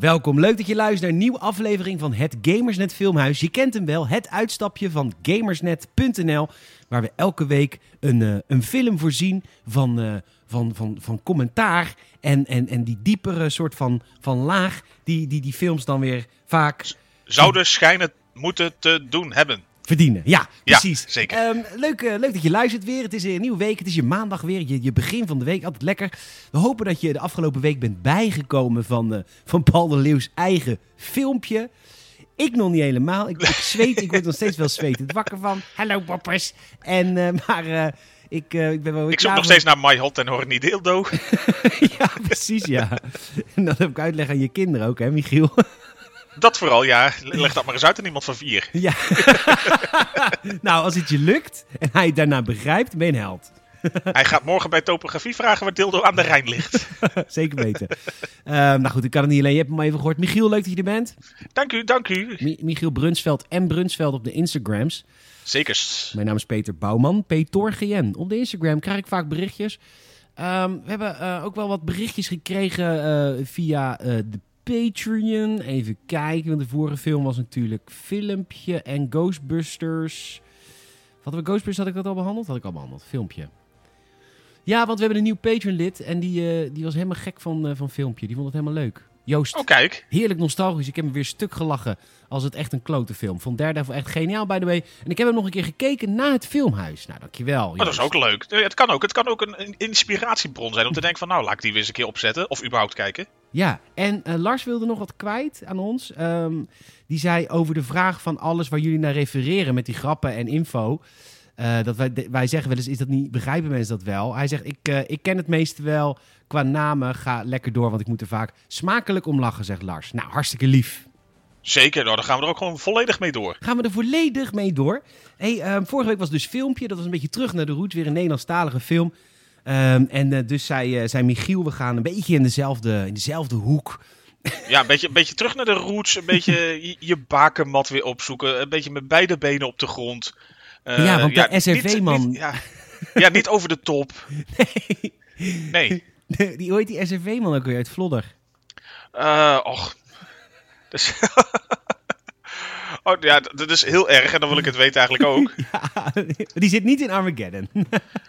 Welkom. Leuk dat je luistert naar een nieuwe aflevering van het Gamersnet Filmhuis. Je kent hem wel, het uitstapje van gamersnet.nl, waar we elke week een, eh, een film voorzien van, eh, van, van, van commentaar en, en, en die diepere soort van, van laag die, die die films dan weer vaak Zouden schijnen moeten te doen hebben. Verdienen. Ja, Ja, precies. zeker. Ehm, leuk, eh, leuk dat je luistert weer. Het is weer een nieuwe week. Het is je maandag weer. Je, je begin van de week. Altijd lekker. We hopen dat je de afgelopen week bent bijgekomen van, eh, van Paul de Leeuws eigen filmpje. Ik nog niet helemaal. Ik, ik zweet. ik word nog steeds wel zwetend wakker van. Hallo boppers. En, eh, maar ik, ik ben wel Ik zoek nog steeds naar My Hot en Horny Dildo. ja, precies ja. En dat heb ik uitleg aan je kinderen ook hè Michiel. Dat vooral, ja. Leg dat maar eens uit aan iemand van vier. Ja. nou, als het je lukt en hij het daarna begrijpt, ben je een held. Hij gaat morgen bij topografie vragen waar Dildo aan de Rijn ligt. Zeker weten. Ehm, nou goed, ik kan het niet alleen. Je hebt hem maar even gehoord. Michiel, leuk dat je er bent. Dank u, dank u. Mi- Michiel Brunsveld en Brunsveld op de Instagrams. Zekers. Mijn naam is Peter Bouwman, PetorGN. Op de Instagram krijg ik vaak berichtjes. Ehm, we hebben eh, ook wel wat berichtjes gekregen eh, via eh, de Patreon. Even kijken, want de vorige film was natuurlijk Filmpje en Ghostbusters. Wat we Ghostbusters, had ik dat al behandeld? Had ik al behandeld, filmpje. Ja, want we hebben een nieuw Patreon-lid en die, eh, die was helemaal gek van, eh, van filmpje. Die vond het helemaal leuk. Joost, Oh, kijk. heerlijk nostalgisch. Ik heb hem weer stuk gelachen als het echt een klote film. Vond Daredevil echt geniaal, by the way. En ik heb hem nog een keer gekeken na het filmhuis. Nou, dankjewel. Oh, dat is Joost. ook leuk. Eh, Het kan ook. Het kan ook een, een inspiratiebron zijn om te denken van nou, laat ik die weer eens een keer opzetten. Of überhaupt kijken. Ja, en eh, Lars wilde nog wat kwijt aan ons. Ehm, die zei over de vraag van alles waar jullie naar refereren met die grappen en info. Eh, dat wij, de- wij zeggen wel eens, is dat niet, begrijpen mensen dat wel? Hij zegt, ik, eh, ik ken het meeste wel qua namen. Ga lekker door, want ik moet er vaak smakelijk om lachen, zegt Lars. Nou, hartstikke lief. Zeker, nou, dan gaan we er ook gewoon volledig mee door. Gaan we er volledig mee door. Hey, ehm, vorige week was dus filmpje. Dat was een beetje terug naar de roots. Weer een Nederlandstalige film. Ehm, en eh, dus zei, zei Michiel, we gaan een beetje in dezelfde, in dezelfde hoek. Ja, een beetje, een beetje terug naar de roots. Een beetje je, je bakermat weer opzoeken. Een beetje met beide benen op de grond. Eh, Ja, want de SRV-man- Ja, ja, niet over de top. Nee. Die, hoe heet die SRV-man ook weer uit Vlodder? Eh, och. Dus... oh ja, dat is heel erg en dan wil ik het weten eigenlijk ook. Ja, die zit niet in Armageddon.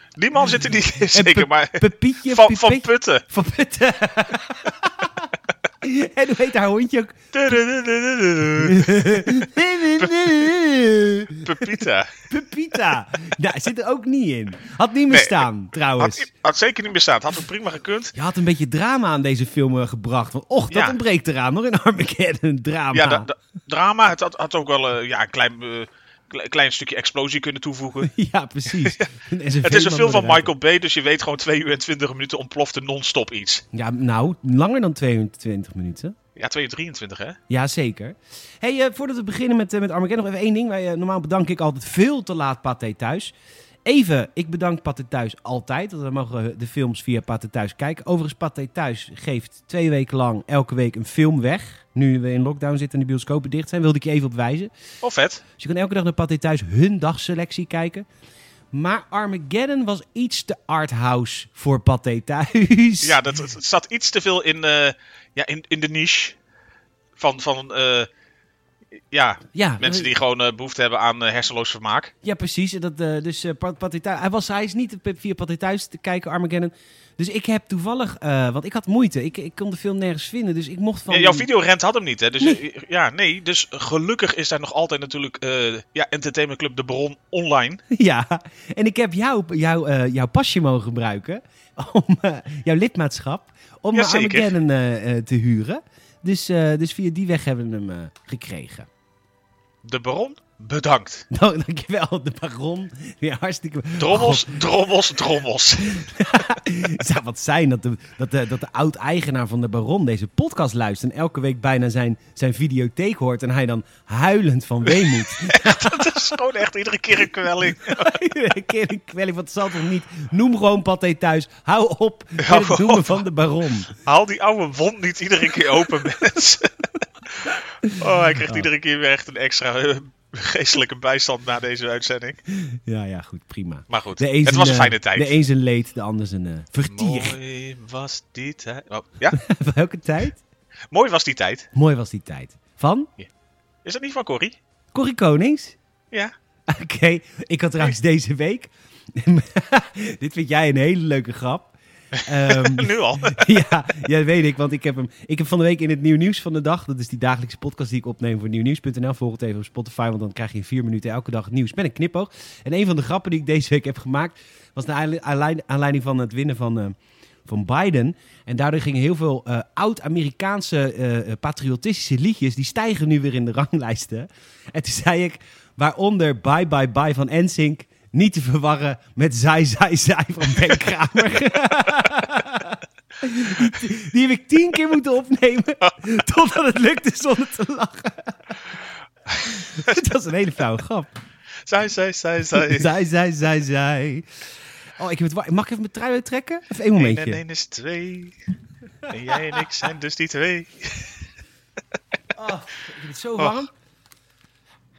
Die man zit er niet in, zeker, maar Pepietje van, van Putten. Van Putten. en hoe heet haar hondje ook? Pepita. Pepita. Nou, zit er ook niet in. Had niet meer Nee, staan, trouwens. Had, had zeker niet meer staan. Had het prima gekund. Je had een beetje drama aan deze film eh, gebracht. Van, och, dat Ja. ontbreekt eraan. Nog in Armageddon, drama. Ja, da- da- drama. Het had, had ook wel eh, ja, een klein, eh, kle- klein stukje explosie kunnen toevoegen. Ja, precies. Het is een film van. Michael Bay, dus je weet gewoon 2 uur en 20 minuten ontplofte non-stop iets. Ja, nou, langer dan 22 minuten. Ja, 2 uur 23 hè? Ja, zeker. Hey, eh, voordat we beginnen met, eh, met Armageddon, nog even één ding. Wij, eh, normaal bedank ik altijd veel te laat Pathé Thuis. Even, ik bedank Pathé Thuis altijd. Want we mogen de films via Pathé Thuis kijken. Overigens, Pathé Thuis geeft twee weken lang elke week een film weg. Nu we in lockdown zitten en de bioscopen dicht zijn, wilde ik je even op wijzen. Oh, vet. Dus je kan elke dag naar Pathé Thuis hun dagselectie kijken. Maar Armageddon was iets te arthouse voor Pathé Thuis. Ja, dat, zat iets te veel in, eh, ja, in, in de niche van, van eh, ja, ja, mensen die gewoon eh, behoefte hebben aan eh, hersenloos vermaak. Ja, precies. En Dat, eh, dus Pat- hij, was, hij is niet via Pathé Thuis te kijken, Armageddon. Dus ik heb toevallig, want ik had moeite. Ik, ik kon de film nergens vinden, dus ik mocht van... Ja, jouw videorent had hem niet, hè? Dus, Nee. ja, nee. Dus gelukkig is daar nog altijd natuurlijk ja, Entertainment Club De Bron online. Ja, en ik heb jou, jou, jouw pasje mogen gebruiken, om, jouw lidmaatschap, om Ja. Armageddon te huren. Dus, eh, dus via die weg hebben we hem eh, gekregen. De Baron, bedankt. Nou, dankjewel, de baron. Weer hartstikke... Drommels, drommels, drommels. Het zou wat zijn dat de, dat de, dat de oud-eigenaar van de Baron deze podcast luistert... en elke week bijna zijn, zijn videotheek hoort... en hij dan huilend van weemoed. Dat is gewoon echt iedere keer een kwelling. Iedere keer een kwelling, want het zal toch niet... Noem gewoon Pathé thuis. Hou op met Hou het noemen op. van de Baron. Haal die oude wond niet iedere keer open, mensen. Oh, hij krijgt Oh. iedere keer weer echt een extra eh, geestelijke bijstand na deze uitzending. Ja, ja, goed, prima. Maar goed, De het was een eh, fijne tijd. De een zijn leed, de ander zijn eh, vertier. Mooi was die tijd. Oh, ja? Welke tijd? Mooi was die tijd. Mooi was die tijd. Van Is dat niet van Corrie? Corrie Konings. Ja. Oké, ik had trouwens deze week. Dit vind jij een hele leuke grap. Ehm, nu al. ja, ja, weet ik. Want ik heb hem. Ik heb van de week in het nieuw nieuws van de dag. Dat is die dagelijkse podcast die ik opneem voor nieuwnieuws.nl. Volg het even op Spotify, want dan krijg je in vier minuten elke dag het nieuws met een knipoog. En een van de grappen die ik deze week heb gemaakt. was naar aanle- aanleiding- van het winnen van. eh, van Biden. En daardoor gingen heel veel eh, oud-Amerikaanse eh, patriotistische liedjes. die stijgen nu weer in de ranglijsten. En toen zei ik. Waaronder Bye Bye Bye van NSYNC. Niet te verwarren met Zij Zij Zij van Ben Kramer. die, die heb ik tien keer moeten opnemen. Totdat het lukte zonder te lachen. Het was een hele flauwe grap. Zij, zij, zij, zij. Zij, zij, zij, zij. Oh, ik heb het Mag ik even mijn trui uittrekken? Even één momentje. en één is twee. En jij en ik zijn dus die twee. Oh, ik heb het zo warm.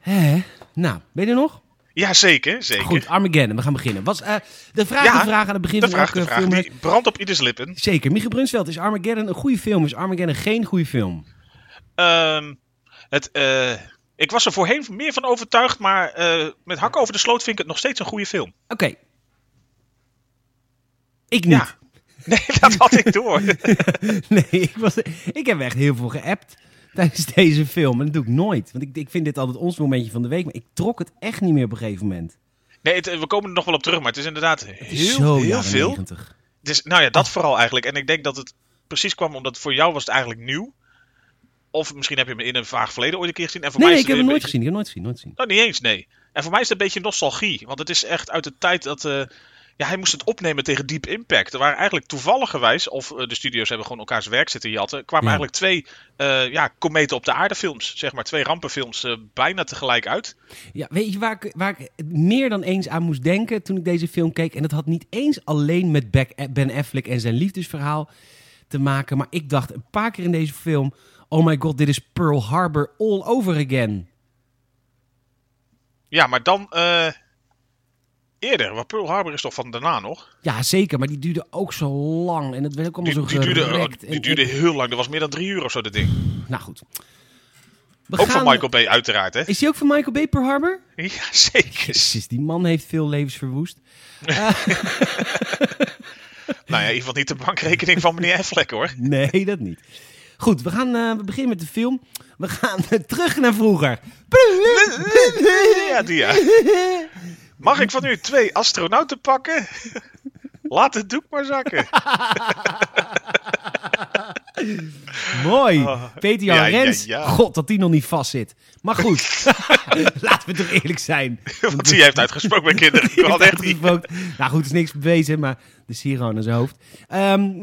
Hè? Nou, ben je er nog? Ja, zeker. zeker. Goed, Armageddon. We gaan beginnen. Was, eh, de vraag, Ja, de vraag aan het begin de van vraag, de elke vraag. film. Die brandt op ieders lippen. Zeker. Michiel Brunsveld, is Armageddon een goede film? Is Armageddon geen goede film? Ehm, het, eh, ik was er voorheen meer van overtuigd, maar eh, met hakken over de sloot vind ik het nog steeds een goede film. Oké. Ik niet. Ja. Nee, dat had ik door. Nee, ik, was, ik heb echt heel veel geappt tijdens deze film. En dat doe ik nooit. Want ik, ik vind dit altijd ons momentje van de week. Maar ik trok het echt niet meer op een gegeven moment. Nee, het- we komen er nog wel op terug, maar het is inderdaad is heel, zo heel veel. 90. Het is, nou ja, dat vooral eigenlijk. En ik denk dat het precies kwam omdat voor jou was het eigenlijk nieuw. Of misschien heb je hem in een vaag verleden ooit een keer gezien. En voor Nee, mij nee, is ik heb hem nooit beetje- gezien. Ik heb hem nooit gezien. Nooit gezien. Nou, niet eens, nee. En voor mij is het een beetje nostalgie. Want het is echt uit de tijd dat... eh, ja, hij moest het opnemen tegen Deep Impact. Er waren eigenlijk toevalligerwijs, of eh, de studio's hebben gewoon elkaars werk zitten jatten, kwamen Ja. eigenlijk twee eh, ja, kometen op de aarde films, zeg maar, twee rampenfilms, eh, bijna tegelijk uit. Ja, weet je waar ik, waar ik meer dan eens aan moest denken toen ik deze film keek? En dat had niet eens alleen met Ben Affleck en zijn liefdesverhaal te maken. Maar ik dacht een paar keer in deze film... Oh my god, dit is Pearl Harbor all over again. Ja, maar dan eerder, want Pearl Harbor is toch van daarna nog? Ja, zeker. Maar die duurde ook zo lang. En het werd ook allemaal Die, zo die, duurde, gerekt. die duurde heel lang, dat was meer dan drie uur of zo, dat ding. Nou goed. We Ook gaan- van Michael Bay, uiteraard, hè? Is die ook van Michael Bay, Pearl Harbor? Ja, zeker. Jezus, die man heeft veel levens verwoest. Nou ja, in ieder geval niet de bankrekening van meneer Affleck, hoor. Nee, dat niet. Goed, we, gaan, eh, we beginnen met de film. We gaan terug naar vroeger. Ja, die ja. Mag ik van u twee astronauten pakken? Laat het doek maar zakken. Mooi. Oh. Peter Jan Ja, ja, Rens. ja. God, dat die nog niet vast zit. Maar goed, laten we toch eerlijk zijn. Want die heeft uitgesproken bij kinderen. Echt niet. Uitgesproken. Nou goed, is niks bewezen, maar de siero aan zijn hoofd. Ehm,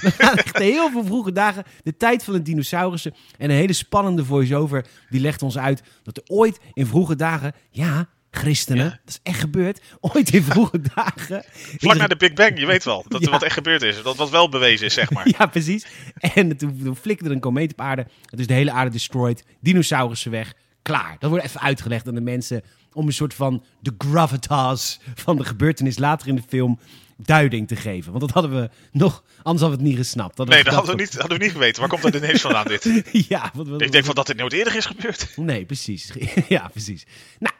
we gaan echt heel veel vroege dagen, de tijd van de dinosaurussen en een hele spannende voice-over. Die legt ons uit dat er ooit in vroege dagen, ja, christenen, Ja. dat is echt gebeurd, ooit in vroege dagen. Vlak na de Big Bang, je weet wel. Dat Ja. er wat echt gebeurd is. Dat wat wel bewezen is, zeg maar. Ja, precies. En toen, toen flikkerde er een komeet op aarde. Het is de hele aarde destroyed. Dinosaurussen weg. Klaar. Dat wordt even uitgelegd aan de mensen om een soort van de gravitas van de gebeurtenis later in de film duiding te geven. Want dat hadden we nog, anders hadden we het niet gesnapt. Hadden Nee, dat hadden we niet, hadden we niet geweten. Waar komt dat ineens vandaan, dit? Ja, wat, wat, Ik denk van dat dit nooit eerder is gebeurd. Nee, precies. ja, precies. Nou,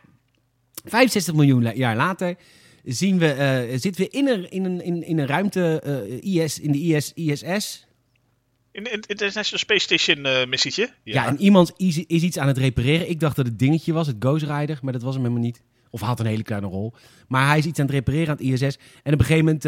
65 miljoen jaar later zien we, eh, zitten we in een, in een, in, in een ruimte, eh, IS, in de IS, ISS. In in- International Space Station eh missietje. Ja. en iemand is, is iets aan het repareren. Ik dacht dat het dingetje was, het Ghost Rider, maar dat was hem helemaal niet. Of had een hele kleine rol. Maar hij is iets aan het repareren aan het ISS. En op een gegeven moment,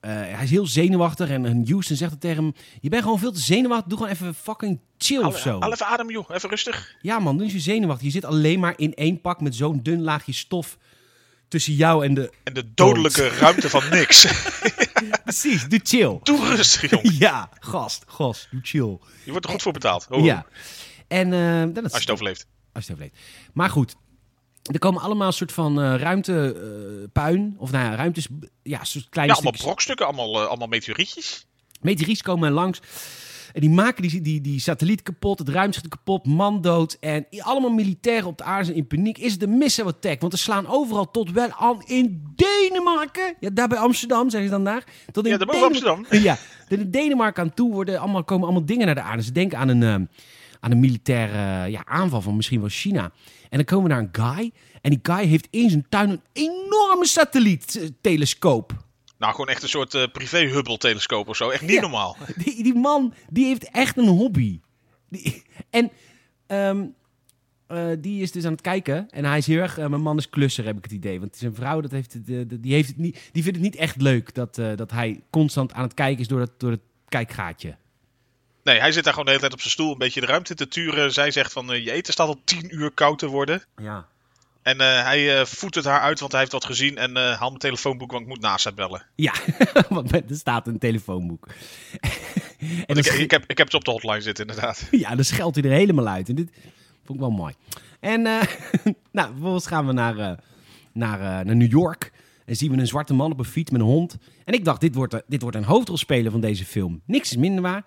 eh, hij is heel zenuwachtig. En, Houston zegt het tegen hem, je bent gewoon veel te zenuwachtig. Doe gewoon even fucking chill of zo. Al, even adem, joh. Even rustig. Ja man, doe eens je zenuwachtig. Je zit alleen maar in één pak met zo'n dun laagje stof tussen jou en de... En de dodelijke ruimte van niks. Precies, doe chill. Doe rustig, jongen. Ja, gast, gast, doe chill. Je wordt er goed voor betaald. Oh, Ja. En dat is, Als je het overleeft. Als je het overleeft. Maar goed, er komen allemaal soort van eh ruimtepuin. of nou ja, ruimtes. Ja, soort kleine Ja, allemaal stukjes. brokstukken, allemaal, eh, allemaal meteorietjes. Meteorieten komen langs. En die maken die, die, die satelliet kapot, het ruimteschip kapot, man dood. En allemaal militairen op de aarde zijn in paniek. Is het een missile attack? Want er slaan overal tot wel aan in Denemarken. Ja, daar bij Amsterdam, zeggen ze dan daar. Tot in Ja, daar boven Denemarken- Amsterdam. Ja, De Denemarken aan toe worden allemaal, komen allemaal dingen naar de aarde. Ze denken aan een, ehm, aan een militaire ja, aanval van misschien wel China. En dan komen we naar een guy. En die guy heeft in zijn tuin een enorme satelliettelescoop. Nou, gewoon echt een soort eh, privé-Hubble-telescoop of zo. Echt niet Ja. normaal. Die, die man, die heeft echt een hobby. Die, en ehm, eh, die is dus aan het kijken. En hij is heel erg... eh, mijn man is klusser, heb ik het idee. Want zijn vrouw, dat heeft die, heeft het niet, die vindt het niet echt leuk... Dat, dat hij constant aan het kijken is door het, door het kijkgaatje. Nee, hij zit daar gewoon de hele tijd op zijn stoel een beetje de ruimte te turen. Zij zegt van, eh, je eten staat al tien uur koud te worden. Ja. En eh, hij eh voedt het haar uit, want hij heeft wat gezien. En eh haal mijn telefoonboek, want ik moet NASA bellen. Ja, want er staat een telefoonboek. en Ik, heb, ik heb het op de hotline zitten, inderdaad. ja, dan scheldt hij er helemaal uit. En dit vond ik wel mooi. En nou, vervolgens gaan we naar, naar, naar New York. En zien we een zwarte man op een fiets met een hond. En ik dacht, dit wordt, dit wordt een hoofdrolspeler van deze film. Niks is minder waar.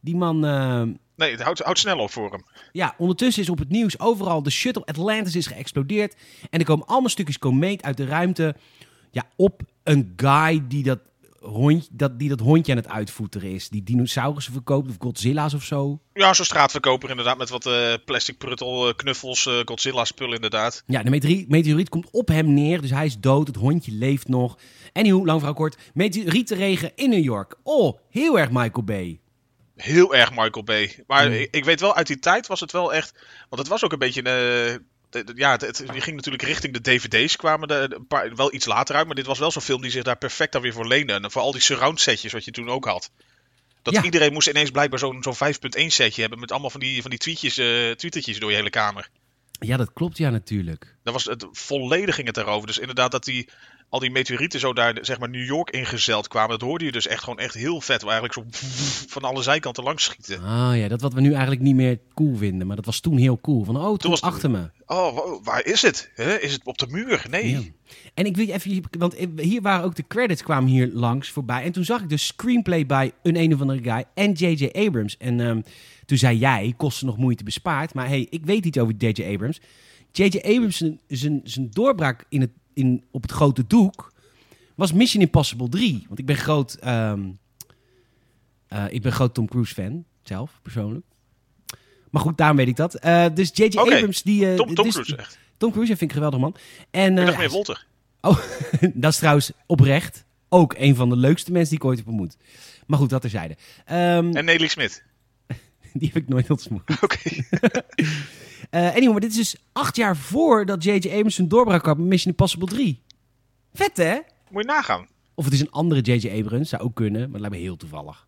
Die man, eh, Nee, het houdt, houdt snel op voor hem. ja, ondertussen is op het nieuws overal de shuttle Atlantis is geëxplodeerd. En er komen allemaal stukjes komeet uit de ruimte. Ja, op een guy die dat, hond, dat, die dat hondje aan het uitvoeteren is. Die dinosaurussen verkoopt of Godzilla's of zo. Ja, zo'n straatverkoper inderdaad, met wat eh, plastic pruttel, eh, knuffels, eh, Godzilla spullen inderdaad. Ja, de meteoriet, meteoriet komt op hem neer, dus hij is dood. Het hondje leeft nog. Anywho, lang verhaal kort. Meteorietenregen in New York. Oh, heel erg Michael Bay. Heel erg Michael Bay. Maar Mm. ik, ik weet wel, uit die tijd was het wel echt... Want het was ook een beetje... eh, de- de- ja, het, het- die ging natuurlijk richting de dvd's, kwamen de, een paar, wel iets later uit. Maar dit was wel zo'n film die zich daar perfect dan weer voor leende. En voor al die surround setjes wat je toen ook had. Dat Ja. iedereen moest ineens blijkbaar zo'n zo'n 5.1 setje hebben met allemaal van die, van die tweetjes, eh tweetertjes door je hele kamer. Ja, dat klopt ja natuurlijk. Dat was het, volledig ging het daarover. Dus inderdaad dat die, al die meteorieten zo daar zeg maar New York ingezeild kwamen. Dat hoorde je dus echt gewoon echt heel vet. Waar eigenlijk zo van alle zijkanten langs schieten. Ah ja, dat wat we nu eigenlijk niet meer cool vinden. Maar dat was toen heel cool. Van, oh, toen was- achter me. Oh, wa- waar is het? Is het op de muur? Nee. Ja. En ik weet even, want hier waren ook de credits kwamen hier langs voorbij. En toen zag ik de screenplay bij een een of andere guy en J.J. Abrams. En ehm, toen zei jij, kosten nog moeite bespaard. Maar hey, ik weet iets over J.J. Abrams. J.J. Abrams, zijn, zijn, zijn doorbraak in het, in, op het grote doek was Mission Impossible 3. Want ik ben groot, eh, ik ben groot Tom Cruise fan, zelf, persoonlijk. Maar goed, daarom weet ik dat. Eh, dus J.J. Abrams, die... eh, Tom, Tom dus- Cruise echt. Tom Cruise, vind ik geweldig man. En, Ik dacht meer Wolter. Oh, dat is trouwens oprecht ook een van de leukste mensen die ik ooit heb ontmoet. Maar goed, dat terzijde. Ehm En Nelly Smit. Die heb ik nooit ontmoet. Oké. Eh anyway, maar dit is dus acht jaar voordat J.J. Abrams zijn doorbraak had met Mission Impossible 3. Vet, hè? Moet je nagaan. Of het is een andere J.J. Abrams, zou ook kunnen, maar het lijkt me heel toevallig.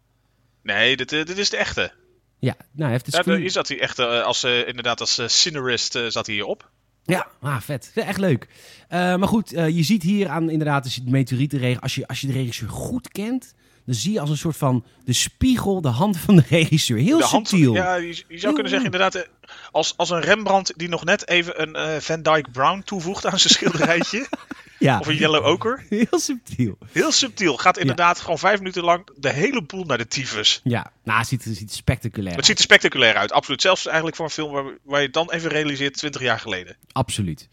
Nee, dit, eh, dit is de echte. Ja, nou, hij heeft de Ja, screen... hier zat hij echt eh, als, eh, inderdaad als eh, scenarist zat hij hierop. Ja, ah, vet. Echt leuk. Maar goed, je ziet hier aan inderdaad als je de meteorietenregen... Als je, als je de regisseur goed kent, dan zie je als een soort van de spiegel, de hand van de regisseur. Heel De hand, subtiel. ja, je, je zou Heel kunnen zeggen inderdaad, eh, als, als een Rembrandt die nog net even een eh, Van Dyke Brown toevoegt aan zijn schilderijtje. Ja, of een Yellow Ochre. heel subtiel. Heel subtiel. Gaat inderdaad gewoon vijf minuten lang de hele boel naar de tyfus. Ja, nou, het ziet, het ziet spectaculair Het ziet er spectaculair uit, absoluut. Zelfs eigenlijk voor een film waar, waar je het dan even realiseert 20 jaar geleden. Absoluut.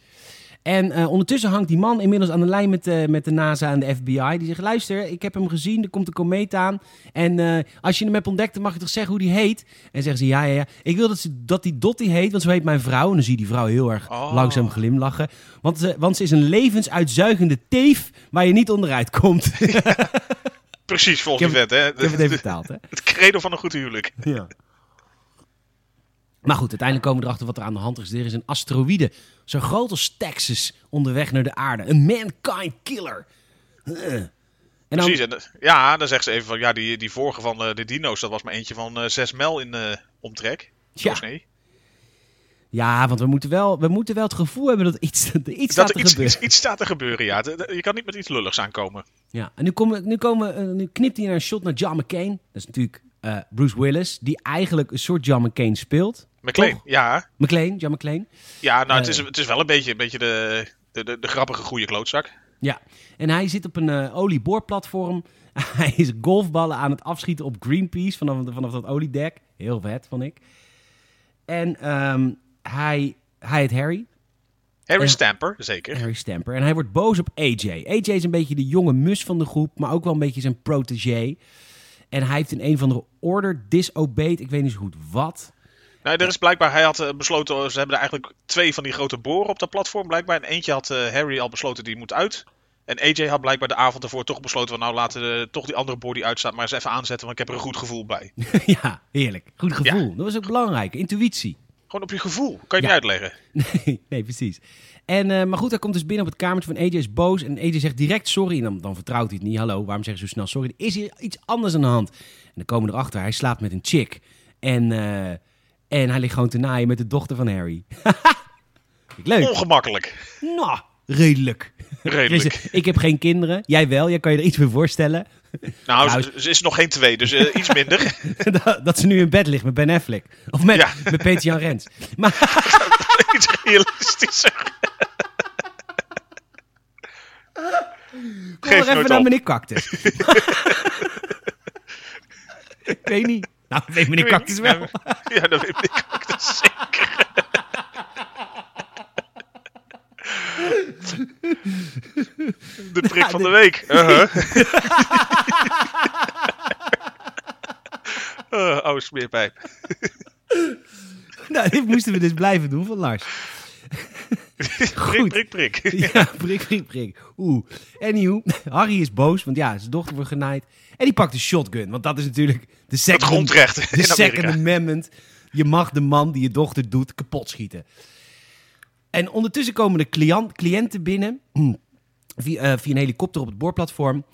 En eh, ondertussen hangt die man inmiddels aan de lijn met, de met de NASA en de FBI. Die zegt, luister, ik heb hem gezien, er komt een komeet aan. En eh, als je hem hebt ontdekt, dan mag je toch zeggen hoe die heet? En zeggen ze, ja, ja, ja. Ik wil dat, ze, dat die Dottie heet, want zo heet mijn vrouw. En dan zie je die vrouw heel erg Oh. langzaam glimlachen. Want ze, want ze is een levensuitzuigende teef waar je niet onderuit komt. Precies, volgens Ik je heb- vet, hè? heb het even vertaald, hè? Het credo van een goed huwelijk. Ja. Maar goed, uiteindelijk komen we erachter wat er aan de hand is. Er is een asteroïde, zo groot als Texas, onderweg naar de aarde. Een mankind killer. Huh. En dan, Precies, en, eh, ja, dan zegt ze even van, ja, die, die vorige van eh, de dino's, dat was maar eentje van eh 6 mijl in eh, omtrek. Ja. Ja, want we moeten, wel, we moeten wel het gevoel hebben dat iets, dat iets Dat staat te iets, gebeuren. iets, iets staat te gebeuren, ja. Je kan niet met iets lulligs aankomen. Ja, en nu, komen, nu, komen, eh, nu knipt hij naar een shot naar John McCain. Dat is natuurlijk eh, Bruce Willis, die eigenlijk een soort John McCain speelt. McLean, Toch? ja. McClane, John McClane. Ja, nou, het, Eh. is, het is wel een beetje, een beetje de, de, de, de grappige goede klootzak. Ja, en hij zit op een eh, olieboorplatform. hij is golfballen aan het afschieten op Greenpeace vanaf, vanaf dat oliedek. Heel vet, vond ik. En ehm, hij, hij heet Harry, Harry. Stamper, zeker. Harry Stamper. En hij wordt boos op AJ. AJ is een beetje de jonge mus van de groep, maar ook wel een beetje zijn protégé. En hij heeft in een van de order disobeyed. Ik weet niet zo goed wat. Nou, er is blijkbaar, hij had eh, besloten, ze hebben er eigenlijk twee van die grote boren op dat platform blijkbaar. En eentje had eh, Harry al besloten, die moet uit. En AJ had blijkbaar de avond ervoor toch besloten van nou laten we toch die andere boor die uitstaat maar eens even aanzetten, want ik heb er een goed gevoel bij. ja, heerlijk. Goed gevoel. Dat was ook belangrijk. Intuïtie. Gewoon op je gevoel. Kan je Ja. niet uitleggen. Nee, nee precies. En, eh, maar goed, hij komt dus binnen op het kamertje van AJ, is boos. En AJ zegt direct sorry. En dan, dan vertrouwt hij het niet. Hallo, waarom zeg je zo snel sorry? Er is hier iets anders aan de hand. En dan komen we erachter, hij slaapt met een chick. En, eh, en hij ligt gewoon te naaien met de dochter van Harry. Leuk. Ongemakkelijk. Nou, redelijk. Redelijk. Ik heb geen kinderen. Jij wel. Jij kan je er iets meer voorstellen. Nou, Nou, ze, ze is nog geen twee, dus eh, iets minder. dat, dat ze nu in bed ligt met Ben Affleck. Of met, Ja. met Peter Jan Rens. Maar iets realistischer. kom Geef maar even naar op. meneer Cactus. ik weet niet. Nou, weet meneer Cactus wel. Ja, dat weet ik ook dus zeker. De prik Ja, van de week. Uh, oude smeerpijp. Nou, dit moesten we dus blijven doen van Lars. Prik, prik, prik. Ja, prik, prik, prik. Oeh. Anywho, Harry is boos, want ja, zijn dochter wordt genaaid. En die pakt een shotgun, want dat is natuurlijk de second, grondrecht de second amendment. Je mag de man die je dochter doet kapot schieten. En ondertussen komen de cliënt, cliënten binnen via, eh, via een helikopter op het boorplatform.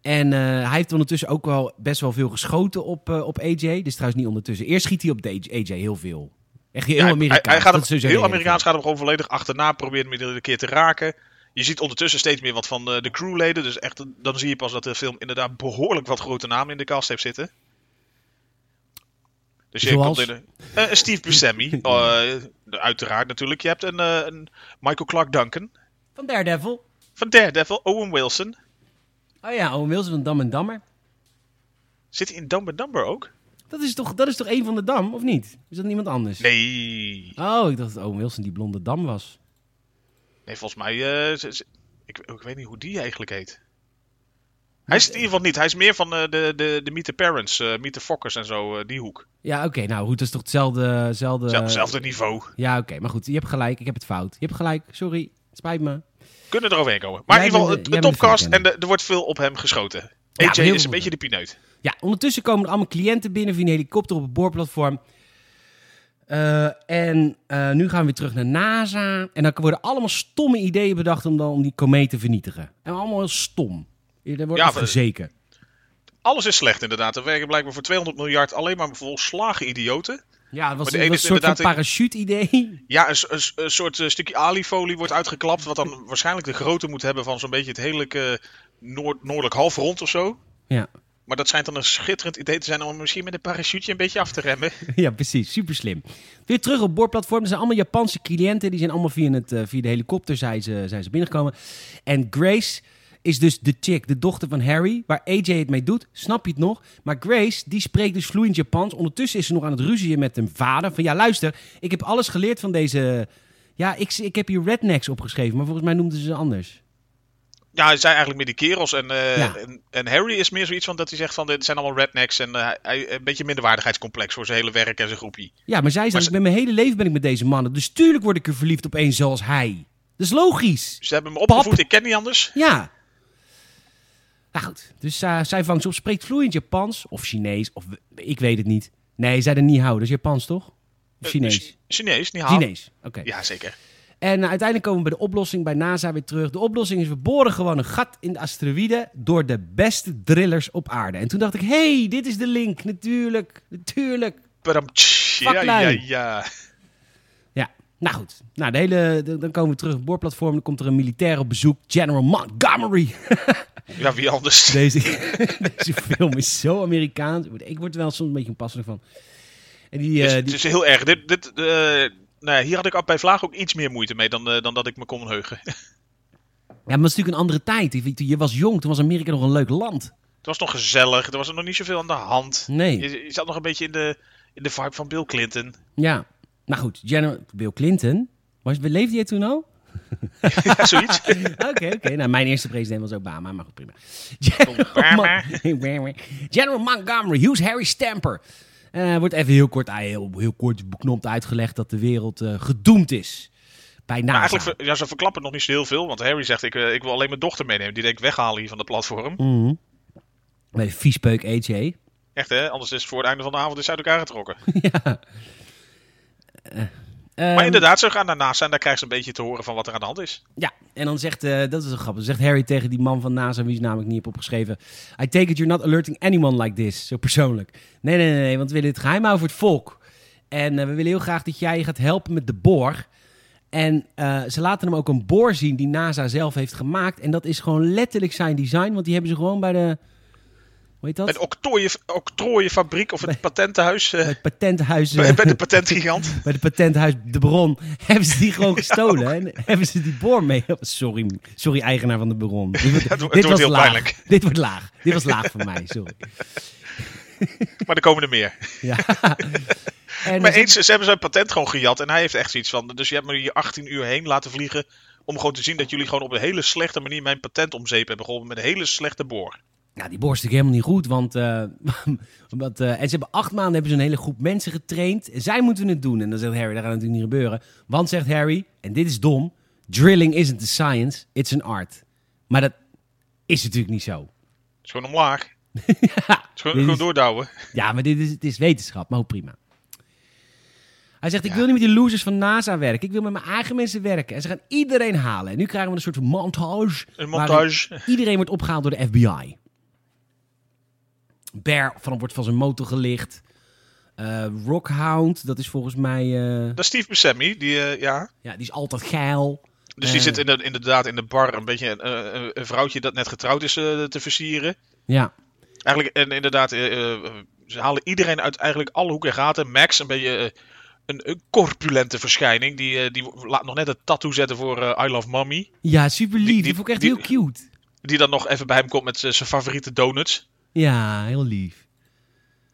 En eh, hij heeft ondertussen ook wel best wel veel geschoten op, eh, op AJ. Dus trouwens niet ondertussen. Eerst schiet hij op de AJ heel veel. Echt heel Ja, hij, Amerikaans. hij gaat hem, heel de Amerikaans gaat hem gewoon volledig achterna. Probeert hem iedere keer te raken. Je ziet ondertussen steeds meer wat van eh, de crewleden. Dus echt, dan zie je pas dat de film inderdaad behoorlijk wat grote namen in de cast heeft zitten. Dus je Zoals? komt in een, eh, Steve Buscemi, eh, uiteraard natuurlijk. Je hebt een, eh, een Michael Clark Duncan Van Daredevil. van Daredevil, Owen Wilson. Oh ja, Owen Wilson van Dam en Dammer. Zit hij in Dumb and Dumber ook? Dat is, toch, dat is toch een van de Dam, of niet? Is dat niemand anders? Nee. Oh, ik dacht dat Owen Wilson die blonde Dam was. Nee, volgens mij. eh, ik, ik weet niet hoe die eigenlijk heet. Hij is het in ieder geval niet. Hij is meer van eh, de, de, de Meet the Parents, eh Meet the Fokkers en zo, eh, die hoek. Ja, oké, nou goed, dat is toch hetzelfde... hetzelfde Zelf- Hetzelfde niveau. Ja, oké, maar goed, je hebt gelijk, ik heb het fout. Je hebt gelijk, sorry, het spijt me. Kunnen er overheen komen. Maar Jij in ieder geval, de- topcast en de- er wordt veel op hem geschoten. Ja, AJ is een beetje de pineut. Ja, ondertussen komen er allemaal cliënten binnen via een helikopter op het boorplatform. En nu gaan we weer terug naar NASA. En dan worden allemaal stomme ideeën bedacht om, dan, om die komeet te vernietigen. En allemaal heel stom. Er wordt Ja, afgezeken. Alles is slecht inderdaad. Er werken blijkbaar voor 200 miljard alleen maar volslagen idioten. Ja, het was, Maar een, was een soort van parachute-idee. Ja, een, een een soort eh, stukje aliefolie wordt uitgeklapt. Wat dan waarschijnlijk de grootte moet hebben van zo'n beetje het hele eh, noord noordelijk halfrond of zo. Ja. Maar dat schijnt dan een schitterend idee te zijn om misschien met een parachute een beetje af te remmen. ja, precies. Super slim. Weer terug op boordplatform. Er zijn allemaal Japanse cliënten. Die zijn allemaal via, het, eh, via de helikopter zijn ze, zijn ze binnengekomen. En Grace is dus de chick, de dochter van Harry. Waar AJ het mee doet. Snap je het nog? Maar Grace, die spreekt dus vloeiend Japans. Ondertussen is ze nog aan het ruzien met een vader. Van ja, luister. Ik heb alles geleerd van deze... Ja, ik, ik heb hier rednecks opgeschreven. Maar volgens mij noemden ze ze anders. Ja, hij zijn eigenlijk meer die kerels. En, eh, Ja. en, en Harry is meer zoiets van dat hij zegt van dit zijn allemaal rednecks. En eh, hij, een beetje minderwaardigheidscomplex voor zijn hele werk en zijn groepie. Ja, maar zij Maar zei, ze- ik ben mijn hele leven ben ik met deze mannen. Dus tuurlijk word ik er verliefd op één zoals hij. Dat is logisch. Ze hebben hem opgevoed, ik ken niet anders. Ja. Nou goed, dus eh, zij vangt ze op, spreekt vloeiend Japans of Chinees, of ik weet het niet. Nee, zij er niet houden, dat is Japans toch? Of Eh, Chinees? Chi- Chinees, niet haal. Chinees, oké. Ja, zeker. En eh, uiteindelijk komen we bij de oplossing bij NASA weer terug. De oplossing is, we boren gewoon een gat in de asteroïde door de beste drillers op aarde. En toen dacht ik, hey, dit is de link, natuurlijk, natuurlijk. Badam. Ja, ja, ja. Nou goed. Nou, de hele, de- dan komen we terug op het boorplatform. Dan komt er een militair op bezoek, General Montgomery. Ja, wie anders? Deze, deze film is zo Amerikaans. Ik word er wel soms een beetje onpasselijk van. En die, Het eh, is, die, het is heel erg. Dit, dit, eh, nou hier had ik bij Vlaag ook iets meer moeite mee dan, eh, dan dat ik me kon heugen. ja, maar het was natuurlijk een andere tijd. Je- Je was jong, toen was Amerika nog een leuk land. Het was nog gezellig, er was er nog niet zoveel aan de hand. Nee. Je, je zat nog een beetje in de, in de vibe van Bill Clinton. Ja. Nou goed, General, Bill Clinton. Was, leefde jij toen al? Ja, zoiets. Oké, oké. Nou, mijn eerste president was Obama, maar goed, prima. General, Mon- General Montgomery, Hughes Harry Stamper. Eh, wordt even heel kort, ah, heel, heel kort beknopt uitgelegd dat de wereld eh, gedoemd is. Bij Maar eigenlijk, ja, ze verklappen nog niet zo heel veel. Want Harry zegt, ik, eh, ik wil alleen mijn dochter meenemen. Die denk ik weghalen hier van de platform. Mhm. Bij viespeuk AJ. Echt hè, anders is voor het einde van de avond is uit elkaar getrokken. ja. Eh, maar inderdaad, ze gaan naar NASA en daar krijgen ze een beetje te horen van wat er aan de hand is. Ja, en dan zegt, eh, dat is een grappig, zegt Harry tegen die man van NASA, wie is namelijk niet heb opgeschreven. I take it you're not alerting anyone like this, zo persoonlijk. Nee, nee, nee, nee want we willen het geheim houden voor het volk. En eh, we willen heel graag dat jij je gaat helpen met de boor. En ze laten hem ook een boor zien die NASA zelf heeft gemaakt. En dat is gewoon letterlijk zijn design, want die hebben ze gewoon bij de, heet dat? Bij de octrooien- octrooienfabriek of het patentenhuis. eh, Bij het patenthuis. bij, eh, bij de patentgigant. bij de patenthuis De Baron hebben ze die gewoon gestolen. En hebben ze die boor mee. Sorry, sorry eigenaar van de Baron. Dit, wordt- Het wordt dit was heel laag. pijnlijk. Dit wordt laag. Dit was laag voor mij, sorry. Maar er komen er meer. Ja. En Maar eens, ze hebben zijn patent gewoon gejat. En hij heeft echt zoiets van. Dus je hebt me hier 18 uur heen laten vliegen. Om gewoon te zien dat jullie gewoon op een hele slechte manier mijn patent om zeep hebben geholpen. Met een hele slechte boor. Ja, die is natuurlijk helemaal niet goed. Want, want, eh, en ze hebben acht maanden hebben ze een hele groep mensen getraind. Zij moeten het doen. En dan zegt Harry, dat gaat natuurlijk niet gebeuren. Want zegt Harry, en dit is dom. Drilling isn't a science, it's an art. Maar dat is natuurlijk niet zo. Het is gewoon omlaag. Ja, is gewoon, doordouwen. Ja, maar dit is, het is wetenschap, maar hoe prima. Hij zegt, ik Ja. wil niet met die losers van NASA werken. Ik wil met mijn eigen mensen werken. En ze gaan iedereen halen. En nu krijgen we een soort van montage. Een montage. Iedereen wordt opgehaald door de FBI. Bear van, wordt van zijn motor gelicht. Eh, Rockhound, dat is volgens mij... eh, Dat is Steve Buscemi. Die, eh, ja. ja, die is altijd geil. Dus die zit in de, inderdaad in de bar. Een beetje een, een, vrouwtje dat net getrouwd is te versieren. Ja, Eigenlijk, en inderdaad, ze halen iedereen uit eigenlijk alle hoeken en gaten. Max, een beetje een, een corpulente verschijning. Die, die laat nog net een tattoo zetten voor I Love Mommy. ja super lief. Die, die- vond ik echt die- heel cute. Die dan nog even bij hem komt met zijn favoriete donuts. Ja, heel lief.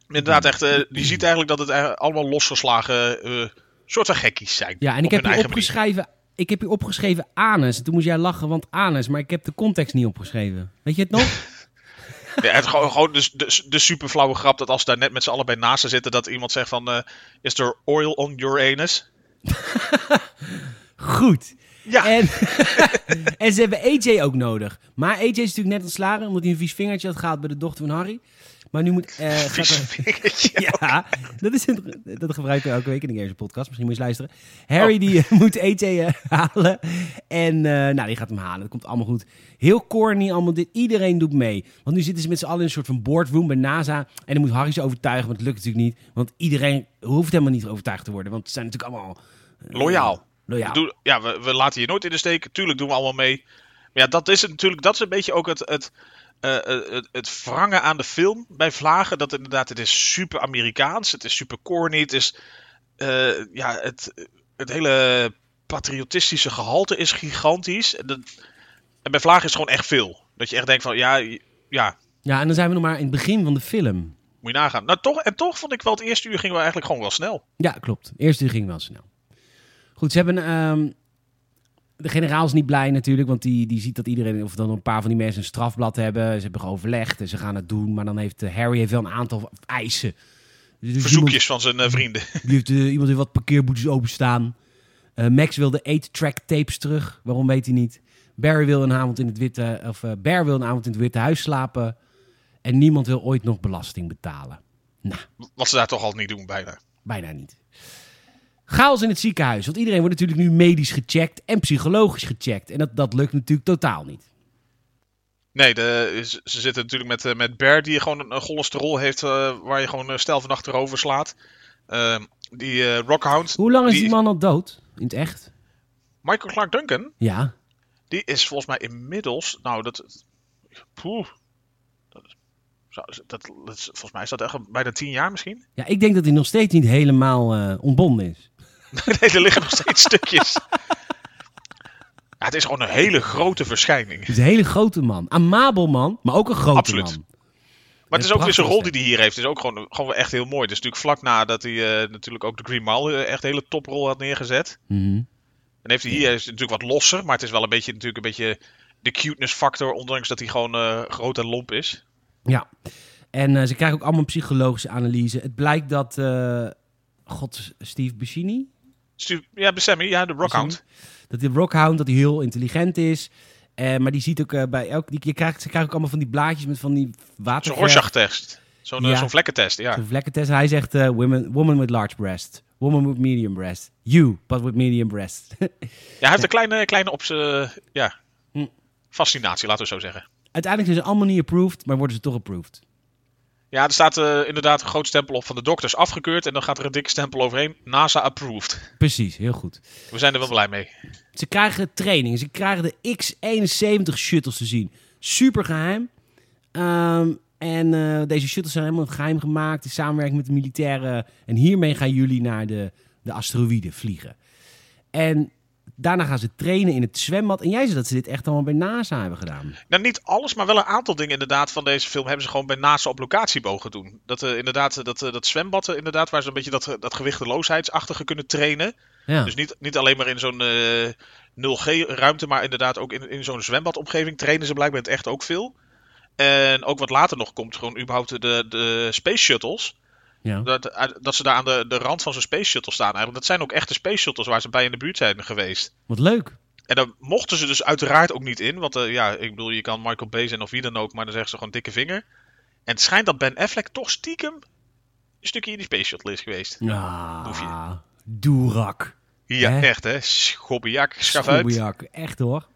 Inderdaad, echt, eh, je ziet eigenlijk dat het eigenlijk allemaal losgeslagen eh soort van gekkies zijn. Ja, en ik heb manier. opgeschreven... Ik heb hier opgeschreven anus. En toen moest jij lachen, want anus. Maar ik heb de context niet opgeschreven. Weet je het nog? Ja, het, gewoon gewoon de, de, de super flauwe grap dat als ze daar net met z'n allen bij naast zitten, dat iemand zegt van, eh, is er oil on your anus? Goed. Ja, En, en ze hebben AJ ook nodig. Maar AJ is natuurlijk net ontslagen omdat hij een vies vingertje had gehad bij de dochter van Harry. Maar nu moet... eh, gaat er- ja, dat, is een, dat gebruiken we elke week in de Games podcast. Misschien moet je eens luisteren. Harry die eh, moet AJ eh, halen. En nou, die gaat hem halen. Dat komt allemaal goed. Heel corny allemaal dit. Iedereen doet mee. Want nu zitten ze met z'n allen in een soort van boardroom bij NASA. En dan moet Harry ze overtuigen, maar het lukt natuurlijk niet. Want iedereen hoeft helemaal niet overtuigd te worden. Want ze zijn natuurlijk allemaal... Doe, ja, we, we laten je nooit in de steek. Tuurlijk doen we allemaal mee. Maar ja, dat is het natuurlijk, dat is een beetje ook het, het, eh, eh, het, het wrangen aan de film bij Vlagen. Dat inderdaad, het is super Amerikaans. Het is super corny. Het is, eh, ja, het, het hele patriotistische gehalte is gigantisch. En, dat, en bij Vlagen is het gewoon echt veel. Dat je echt denkt van, ja, ja, Ja, en dan zijn we nog maar in het begin van de film. moet je nagaan. Nou, toch, en toch vond ik wel, het eerste uur gingen we eigenlijk gewoon wel snel. Ja, klopt. Eerst uur ging wel snel. Goed, ze hebben... ehm, de generaal is niet blij natuurlijk, want die, die ziet dat iedereen, of dan een paar van die mensen een strafblad hebben. Ze hebben geoverlegd en ze gaan het doen. Maar dan heeft eh, Harry heeft wel een aantal eisen. Dus iemand- Verzoekjes van zijn eh, vrienden. Die heeft, eh, iemand heeft wat parkeerboetes openstaan. Max wil de 8-track tapes terug. Waarom weet hij niet. Barry wil een avond in het witte, of eh, Bear wil een avond in het witte huis slapen. En niemand wil ooit nog belasting betalen. Nou, Wat ze daar toch al niet doen, bijna. bijna niet. Chaos in het ziekenhuis. Want iedereen wordt natuurlijk nu medisch gecheckt en psychologisch gecheckt. En dat, dat lukt natuurlijk totaal niet. Nee, de, ze zitten natuurlijk met, eh, met Bear, die gewoon een, cholesterol heeft, eh, waar je gewoon eh, stijl van achterover slaat. Ehm, die eh, Rockhound, Hoe lang is die, Die- man al dood? In het echt? Michael Clark Duncan, Ja. die is volgens mij inmiddels, nou dat, poeh, dat, dat, volgens mij is dat echt bijna tien jaar misschien. Ja, ik denk dat hij nog steeds niet helemaal ontbonden is. nee, er liggen nog steeds stukjes. Ja, het is gewoon een hele grote verschijning. Het is een hele grote man. Amabel man, maar ook een grote Absoluut. man. Maar het is ook weer zijn rol die hij hier heeft. Het is ook gewoon, gewoon echt heel mooi. Het is natuurlijk vlak nadat hij eh, natuurlijk ook de Green Mile eh, echt een hele toprol had neergezet. Mhm. Dan heeft hij hier is natuurlijk wat losser, maar het is wel een beetje, natuurlijk een beetje de cuteness factor, ondanks dat hij gewoon eh, groot en lomp is. Ja. En ze krijgen ook allemaal een psychologische analyse. Het blijkt dat... God, Steve Buscemi? Ja, ja, de Rockhound. Dat die Rockhound, dat hij heel intelligent is. Eh, maar die ziet ook eh, bij elk... Die, je krijgt, ze krijgen ook allemaal van die blaadjes met van die Zo'n water. Rorschach-test. Zo'n eh, Ja. zo'n vlekkentest, ja. Zo'n vlekkentest. Hij zegt, eh, women, woman with large breast. Woman with medium breast. You, but with medium breast. Ja, hij heeft een kleine, kleine op zijn, ja, Hm. fascinatie, laten we zo zeggen. Uiteindelijk zijn ze allemaal niet approved, maar worden ze toch approved. Ja, er staat eh, inderdaad een groot stempel op van de dokters afgekeurd. En dan gaat er een dikke stempel overheen. NASA approved. Precies, heel goed. We zijn er wel blij mee. Ze krijgen training. Ze krijgen de X-71 shuttles te zien. Super geheim. Ehm, en eh, deze shuttles zijn helemaal geheim gemaakt in samenwerking met de militairen. En hiermee gaan jullie naar de, de asteroïden vliegen. En daarna gaan ze trainen in het zwembad. En jij zei dat ze dit echt allemaal bij NASA hebben gedaan. Nou, niet alles, maar wel een aantal dingen inderdaad van deze film hebben ze gewoon bij NASA op locatie mogen doen. Dat eh, inderdaad, eh, dat, eh, dat zwembad inderdaad, waar ze een beetje dat, dat gewichteloosheidachtige kunnen trainen. Ja. Dus niet, niet alleen maar in zo'n eh 0G-ruimte, maar inderdaad ook in, in zo'n zwembadomgeving trainen ze blijkbaar het echt ook veel. En ook wat later nog komt, gewoon überhaupt de, de space shuttles. Ja. Dat, dat ze daar aan de, de rand van zo'n space shuttle staan eigenlijk. Dat zijn ook echte space shuttles waar ze bij in de buurt zijn geweest. Wat leuk. En daar mochten ze dus uiteraard ook niet in. Want eh, ja, ik bedoel, je kan Michael Bay zijn of wie dan ook, maar dan zeggen ze gewoon dikke vinger. En het schijnt dat Ben Affleck toch stiekem een stukje in die space shuttle is geweest. Ah, doerak. Ja, Hè? echt hè. Schobbejak, schaf uit. Echt hoor.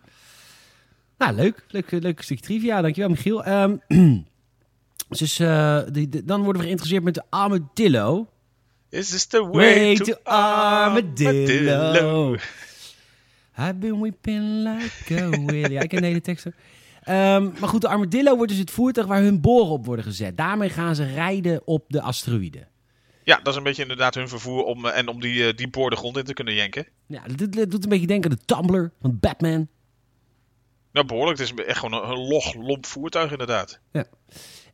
Nou, leuk. Leuk, leuk stukje trivia. Dankjewel, Michiel. Ehm, dus eh, die- die- dan worden we geïnteresseerd met de armadillo. Is this the way, Way to, to armadillo? armadillo. I've been weeping like a whale. Ja, ik ken de hele tekst. Ehm, maar goed, de armadillo wordt dus het voertuig waar hun boren op worden gezet. Daarmee gaan ze rijden op de asteroïden. Ja, dat is een beetje inderdaad hun vervoer om, eh, en om die, eh, die boor de grond in te kunnen jenken. Ja, dit, dit doet een beetje denken aan de Tumbler van Batman. Nou, behoorlijk. Het is echt gewoon een, een log, lomp voertuig inderdaad.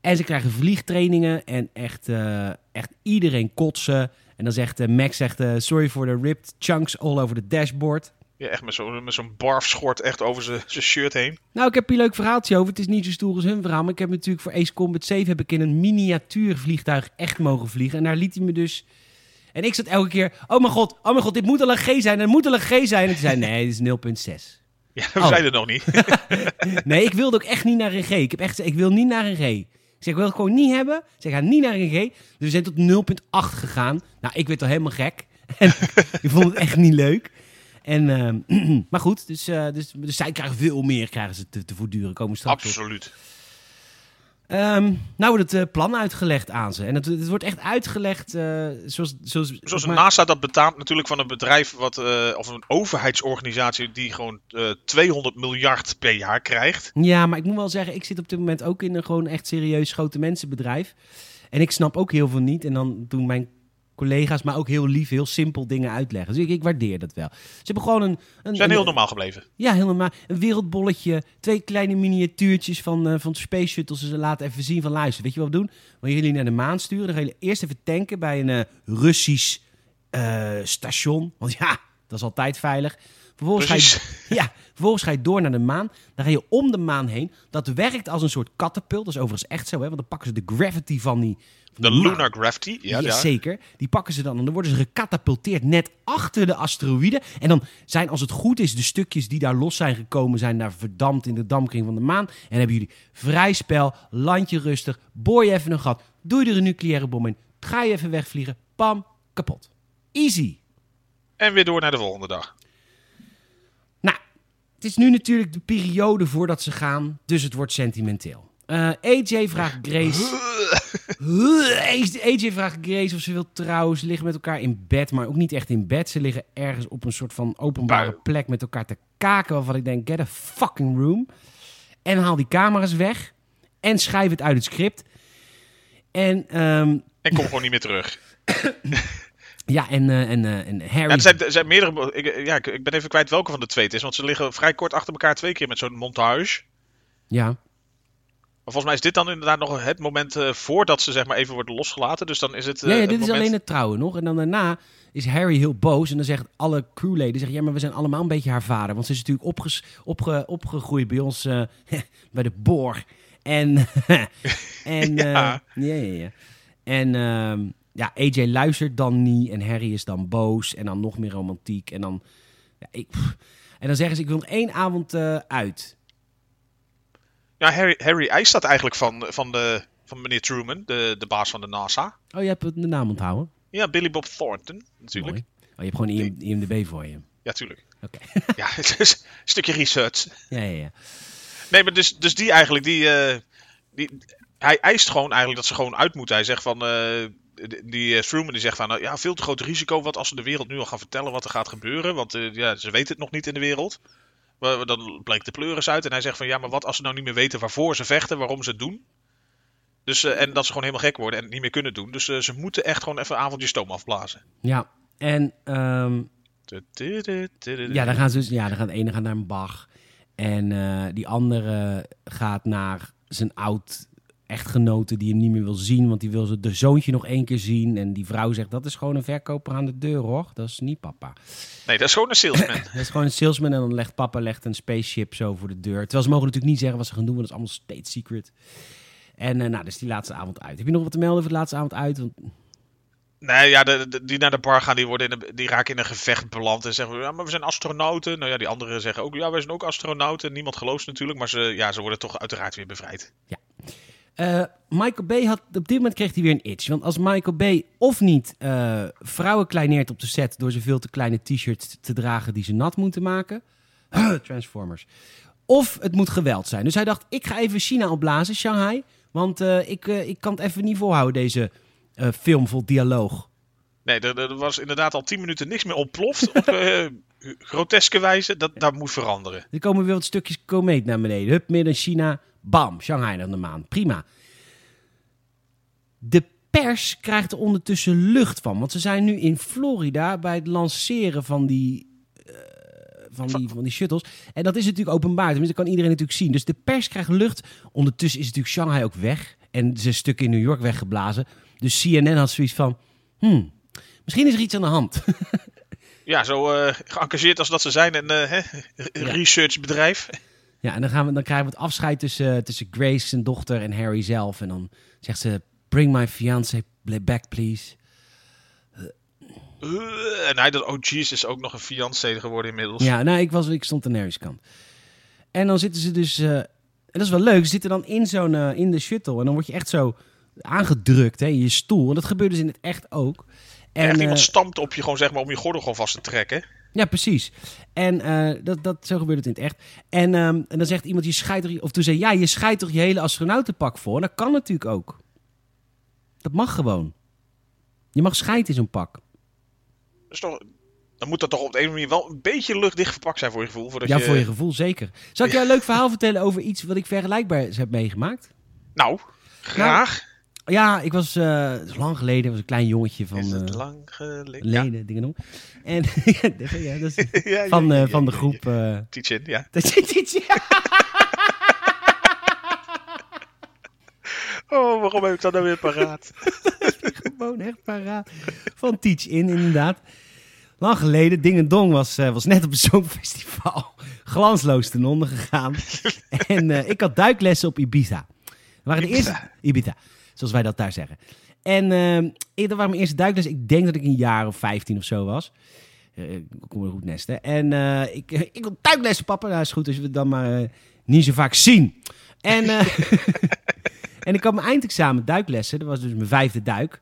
En ze krijgen vliegtrainingen en echt, eh, echt iedereen kotsen. En dan zegt eh, Max, zegt, eh, sorry for the ripped chunks all over the dashboard. Ja, echt met zo'n zo'n barfschort echt over zijn shirt heen. Nou, ik heb hier een leuk verhaaltje over. Het is niet zo stoer als hun verhaal. Maar ik heb natuurlijk voor Ace Combat 7 heb ik in een miniatuur vliegtuig echt mogen vliegen. En daar liet hij me dus... En ik zat elke keer, oh mijn god, oh mijn god, dit moet al een G zijn, het moet al een G zijn. En toen zei nee, dit is 0.6. Ja, we Oh. zijn er nog niet. Nee, ik wilde ook echt niet naar een G. Ik heb echt ik wil niet naar een G. Ik wil het gewoon niet hebben. Ik zeg, ga niet naar een G. Dus we zijn tot 0.8 gegaan. Nou, ik werd al helemaal gek. En ik vond het echt niet leuk. En, ehm, maar goed, dus, eh, dus, dus zij krijgen veel meer krijgen ze te, te voortduren. Komen straks op. Ehm, nou wordt het eh, plan uitgelegd aan ze. En het, het wordt echt uitgelegd eh, zoals... Zoals, Zoals maar- NASA dat betaamt natuurlijk van een bedrijf wat, eh, of een overheidsorganisatie die gewoon eh 200 miljard per jaar krijgt. Ja, maar ik moet wel zeggen, ik zit op dit moment ook in een gewoon echt serieus grote mensenbedrijf. En ik snap ook heel veel niet. En dan doen mijn collega's maar ook heel lief, heel simpel dingen uitleggen. Dus ik, ik waardeer dat wel. Ze hebben gewoon een... een Ze zijn een- heel normaal gebleven. Ja, heel normaal. Een wereldbolletje, twee kleine miniatuurtjes van, eh van Space Shuttles. Ze laten even zien van luister, weet je wat we doen? Wanneer jullie naar de maan sturen, dan gaan jullie eerst even tanken bij een eh, Russisch eh, station. Want ja, dat is altijd veilig. Vervolgens ga, je, ja, vervolgens ga je door naar de maan. Dan ga je om de maan heen. Dat werkt als een soort katapult. Dat is overigens echt zo, hè? want dan pakken ze de gravity van die... De. Lunar Gravity. Ja, Ja, zeker. Die pakken ze dan en dan worden ze gecatapulteerd net achter de asteroïden. En dan zijn, als het goed is, de stukjes die daar los zijn gekomen, zijn daar verdampt in de dampkring van de maan. En dan hebben jullie vrij spel, landje rustig, boor je even een gat, doe je er een nucleaire bom in, ga je even wegvliegen, pam, kapot. Easy. En weer door naar de volgende dag. Nou, het is nu natuurlijk de periode voordat ze gaan, dus het wordt sentimenteel. Eh, AJ vraagt Grace. AJ vraagt Grace of ze wil trouwen. Ze liggen met elkaar in bed, maar ook niet echt in bed. Ze liggen ergens op een soort van openbare plek met elkaar te kaken. Waarvan ik denk: get a fucking room. En haal die camera's weg. En schrijf het uit het script. En ehm, En kom gewoon niet meer terug. ja, en, eh, en, eh, en Harry. Ja, er, zijn, er zijn meerdere. Ik, ja, ik ben even kwijt welke van de twee het is. Want ze liggen vrij kort achter elkaar twee keer met zo'n montage. Ja. Maar volgens mij is dit dan inderdaad nog het moment eh, voordat ze zeg maar even worden losgelaten. Dus dan is het. eh, ja, ja, het dit is moment- alleen het trouwen nog. En dan daarna is Harry heel boos. En dan zegt alle crewleden, zeggen, ja, maar we zijn allemaal een beetje haar vader. Want ze is natuurlijk opges, opge, opgegroeid bij ons, eh, bij de boor. En, en eh, Ja. ja, ja, ja. En ehm, ja, AJ luistert dan niet. En Harry is dan boos. En dan nog meer romantiek. En dan, ja, ik, en dan zeggen ze, ik wil nog één avond eh, uit. Ja, Harry, Harry eist dat eigenlijk van, van, de, van meneer Truman, de, de baas van de NASA. Oh, je hebt de naam onthouden? Ja, Billy Bob Thornton, natuurlijk. Mooi. Oh, je hebt gewoon IM, IMDB voor je. Ja, tuurlijk. Oké. Ja, het is een stukje research. ja, ja, ja. Nee, maar dus, dus die eigenlijk, die, eh, die, hij eist gewoon eigenlijk dat ze gewoon uit moeten. Hij zegt van, eh, die- eh, Truman die zegt van, nou, ja, veel te groot risico. Wat als ze de wereld nu al gaan vertellen wat er gaat gebeuren. Want ja, ze weten het nog niet in de wereld. Dan bleek de pleuris uit. En hij zegt van, ja, maar wat als ze nou niet meer weten waarvoor ze vechten, waarom ze het doen. Dus, eh, en dat ze gewoon helemaal gek worden en het niet meer kunnen doen. Dus eh, ze moeten echt gewoon even een avondje stoom afblazen. Ja, en ehm, ja, dan gaan ze dus, ja, dan gaat de ene gaat naar een Bach. En eh, die andere gaat naar zijn oud echtgenote die hem niet meer wil zien. Want die wil ze de zoontje nog één keer zien. En die vrouw zegt, dat is gewoon een verkoper aan de deur hoor. Dat is niet papa. Nee, dat is gewoon een salesman. Dat is gewoon een salesman en dan legt papa legt een spaceship zo voor de deur. Terwijl ze mogen natuurlijk niet zeggen wat ze gaan doen, want dat is allemaal state secret. En eh, nou, dus die laatste avond uit. Heb je nog wat te melden voor de laatste avond uit? Want, Nee, ja, de, de- die naar de bar gaan, die, worden in een- die raken in een gevecht beland. En zeggen, ja, maar we zijn astronauten. Nou ja, die anderen zeggen ook, ja, wij zijn ook astronauten. Niemand gelooft natuurlijk, maar ze, ja, ze worden toch uiteraard weer bevrijd. Eh, Michael Bay had op dit moment kreeg hij weer een itch. Want als Michael Bay of niet eh, vrouwen kleineert op de set door ze veel te kleine t-shirts te dragen die ze nat moeten maken. Transformers. Of het moet geweld zijn. Dus hij dacht, ik ga even China opblazen, Shanghai. Want eh, ik, ik kan het even niet volhouden, deze film vol dialoog. Nee, er, er was inderdaad al tien minuten niks meer ontploft op groteske wijze. Dat, dat moet veranderen. Er komen weer wat stukjes komeet naar beneden. Hup, midden China. Bam, Shanghai aan de maan. Prima. De pers krijgt er ondertussen lucht van. Want ze zijn nu in Florida bij het lanceren van die, eh, van die, van die shuttles. En dat is natuurlijk openbaar. Tenminste, dat kan iedereen natuurlijk zien. Dus de pers krijgt lucht. Ondertussen is natuurlijk Shanghai ook weg. En ze stukken in New York weggeblazen. Dus CNN had zoiets van... Hmm, misschien is er iets aan de hand. Ja, zo eh geëngageerd als dat ze zijn. Een hè, researchbedrijf. Ja, en dan, gaan we, dan krijgen we het afscheid tussen, tussen Grace, zijn dochter, en Harry zelf. En dan zegt ze, bring my fiancé back, please. Eh, en hij dat, oh Jesus, ook nog een fiancé geworden inmiddels. Ja, nou, ik, was, ik stond aan Harry's kant. En dan zitten ze dus... eh, en dat is wel leuk, ze zitten dan in, zo'n, eh, in de shuttle. En dan word je echt zo aangedrukt hè, in je stoel. En dat gebeurt dus in het echt ook. En, Echt iemand stampt op je gewoon, zeg maar, om je gordel gewoon vast te trekken. Ja, precies. En eh, dat, dat, zo gebeurt het in het echt. En, ehm, en dan zegt iemand, je scheidt toch... Of toen zei ja, je scheidt toch je hele astronautenpak voor? Dat kan natuurlijk ook. Dat mag gewoon. Je mag scheiden in zo'n pak. Dus toch, dan moet dat toch op de een of andere manier wel een beetje luchtdicht verpakt zijn voor je gevoel. Voordat Ja, je, voor je gevoel zeker. Zal ik jou een leuk verhaal vertellen over iets wat ik vergelijkbaar heb meegemaakt? Nou, graag. Ja, ik was, is lang geleden, was een klein jongetje van is het eh, lang geleden? Ja. dingen doen. En ja, dat is Ja, ja, van, eh, van de groep. ja. Teach-in, ja. Oh, waarom heb ik dat nou weer paraat? Gewoon echt paraat. Van Teach In, inderdaad. Lang geleden, Ding en Dong was, was net op een songfestival. Glansloos ten onder gegaan. en ik had duiklessen op Ibiza. Dat waren de eerste... Ibiza, zoals wij dat daar zeggen. En eh, ik- dat waren mijn eerste duiklessen. Ik denk dat ik een jaar of 15 of zo was. Eh, ik kom er goed nesten. En eh, ik, ik wil duiklessen, papa. Nou, is goed als we het dan maar eh, niet zo vaak zien. En, eh, en ik had mijn eindexamen duiklessen. Dat was dus mijn vijfde duik.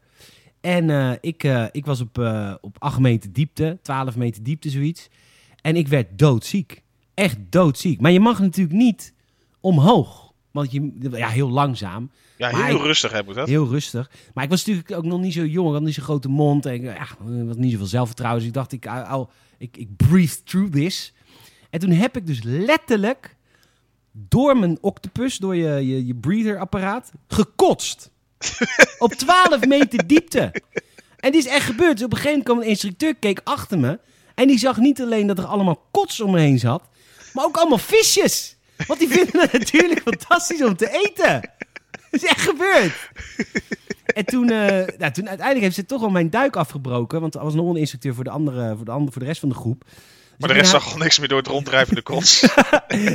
En eh, ik, eh, ik was op, eh, op 8 meter diepte, 12 meter diepte, zoiets. En ik werd doodziek. Echt doodziek. Maar je mag natuurlijk niet omhoog. Want je, ja, heel langzaam. Ja, Maar heel ik- rustig heb ik dat. Heel rustig. Maar ik was natuurlijk ook nog niet zo jong. Ik had niet zo'n grote mond. En ik ja, had niet zoveel zelfvertrouwen. Dus ik dacht, ik, I'll- ik, ik breathe through this. En toen heb ik dus letterlijk door mijn octopus, door je, je, je breather-apparaat, gekotst. Op 12 meter diepte. En dit is echt gebeurd. Dus op een gegeven moment kwam een instructeur, keek achter me. En die zag niet alleen dat er allemaal kots om me heen zat, maar ook allemaal visjes. Want die vinden het natuurlijk fantastisch om te eten. Dat is echt gebeurd. En toen, nou, toen uiteindelijk heeft ze toch wel mijn duik afgebroken. Want er was nog een instructeur voor de, andere, voor de, andere, voor de rest van de groep. Dus Maar de rest zag al niks meer door het ronddrijvende kots.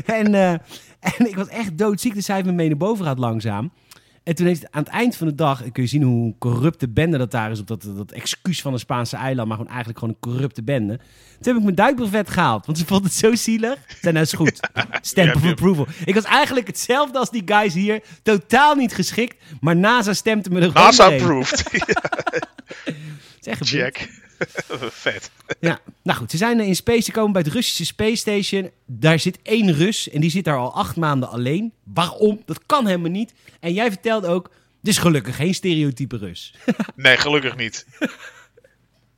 en, eh, en ik was echt doodziek, dus hij heeft me mee naar boven gehad langzaam. En toen heeft aan het eind van de dag, kun je zien hoe corrupte bende dat daar is op dat, dat excuus van een Spaanse eiland, maar gewoon eigenlijk gewoon een corrupte bende. Toen heb ik mijn duikbrevet gehaald, want ze vond het zo zielig. Zei, nou is goed, stamp of approval. Ik was eigenlijk hetzelfde als die guys hier, totaal niet geschikt, maar NASA stemde me er NASA approved. Het is echt gebeurd. Check. Vet. Ja, nou goed, ze zijn in space, ze komen bij het Russische Space Station. Daar zit één Rus en die zit daar al acht maanden alleen. Waarom? Dat kan helemaal niet. En jij vertelde ook, dus gelukkig geen stereotype Rus. Nee, gelukkig niet.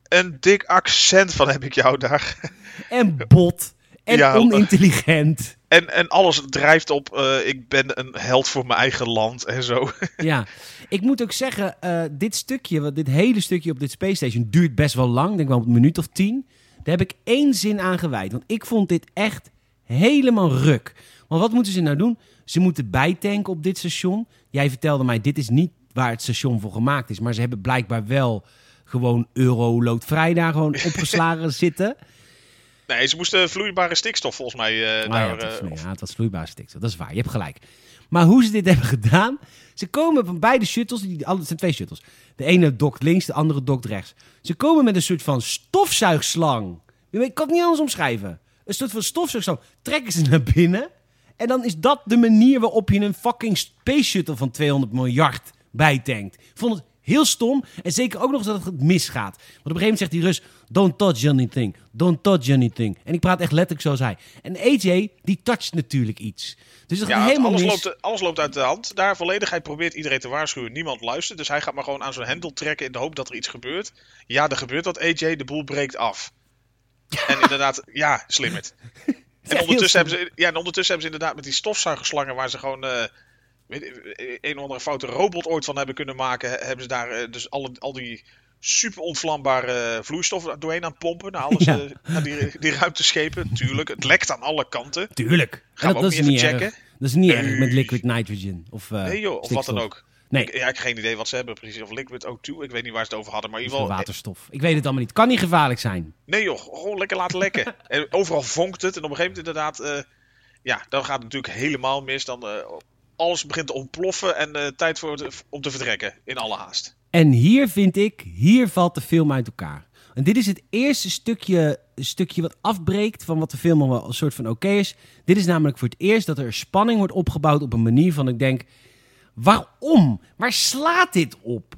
Een dik accent van heb ik jou daar. en bot en Ja, onintelligent. En, en alles drijft op, eh, ik ben een held voor mijn eigen land en zo. Ja, ik moet ook zeggen, eh, dit stukje, wat- dit hele stukje op dit Space Station duurt best wel lang. Ik denk wel een minuut of tien. Daar heb ik één zin aan gewijd. Want ik vond dit echt helemaal ruk. Want wat moeten ze nou doen? Ze moeten bijtanken op dit station. Jij vertelde mij, dit is niet waar het station voor gemaakt is. Maar ze hebben blijkbaar wel gewoon euro-loodvrij daar gewoon opgeslagen zitten. Nee, ze moesten vloeibare stikstof volgens mij Ah daar... ja, het, was, eh, ja, het was vloeibare stikstof. Dat is waar, je hebt gelijk. Maar hoe ze dit hebben gedaan... Ze komen van beide shuttles, die, alle- het zijn twee shuttles. De ene dokt links, de andere dokt rechts. Ze komen met een soort van stofzuigslang. Ik kan het niet anders omschrijven. Een soort van stofzuigslang. Trekken ze naar binnen. En dan is dat de manier waarop je een fucking space shuttle van 200 miljard bijtankt. Ik vond het heel stom. En zeker ook nog eens dat het misgaat. Want op een gegeven moment zegt die Rus... Don't touch anything. Don't touch anything. En ik praat echt letterlijk zoals hij. En AJ, die toucht natuurlijk iets. Dus dat Ja, gaat helemaal alles mis. loopt, alles loopt uit de hand. Daar volledig. Hij probeert iedereen te waarschuwen. Niemand luistert. Dus hij gaat maar gewoon aan zijn hendel trekken in de hoop dat er iets gebeurt. Ja, er gebeurt wat. AJ, de boel breekt af. En inderdaad, ja, slimmerd. En ondertussen, hebben ze, ja, en ondertussen hebben ze inderdaad met die stofzuigerslangen waar ze gewoon eh, een of andere foute robot ooit van hebben kunnen maken, he- hebben ze daar eh, dus alle, al die super ontvlambare vloeistof doorheen aan pompen. Naar, alles, Ja. eh, naar die, die ruimteschepen. Tuurlijk, het lekt aan alle kanten. Tuurlijk. Gaan we dat, ook even erg. checken? Dat is niet Nee. erg met liquid nitrogen. Of, eh, Nee joh, of wat dan ook. Nee, Ik, ja, ik heb geen idee wat ze hebben precies. Of Liquid O2, ik weet niet waar ze het over hadden. Maar in ieder geval, waterstof. Ik weet het allemaal niet. Kan niet gevaarlijk zijn. Nee joh, gewoon lekker laten lekken. en overal vonkt het. En op een gegeven moment inderdaad, eh, ja, dan gaat het natuurlijk helemaal mis. Dan eh, alles begint te ontploffen en eh, tijd voor het- om te vertrekken in alle haast. En hier vind ik, hier valt de film uit elkaar. En dit is het eerste stukje, stukje wat afbreekt van wat de film al wel een soort van oké is. Dit is namelijk voor het eerst dat er spanning wordt opgebouwd op een manier van ik denk, waarom? Waar slaat dit op?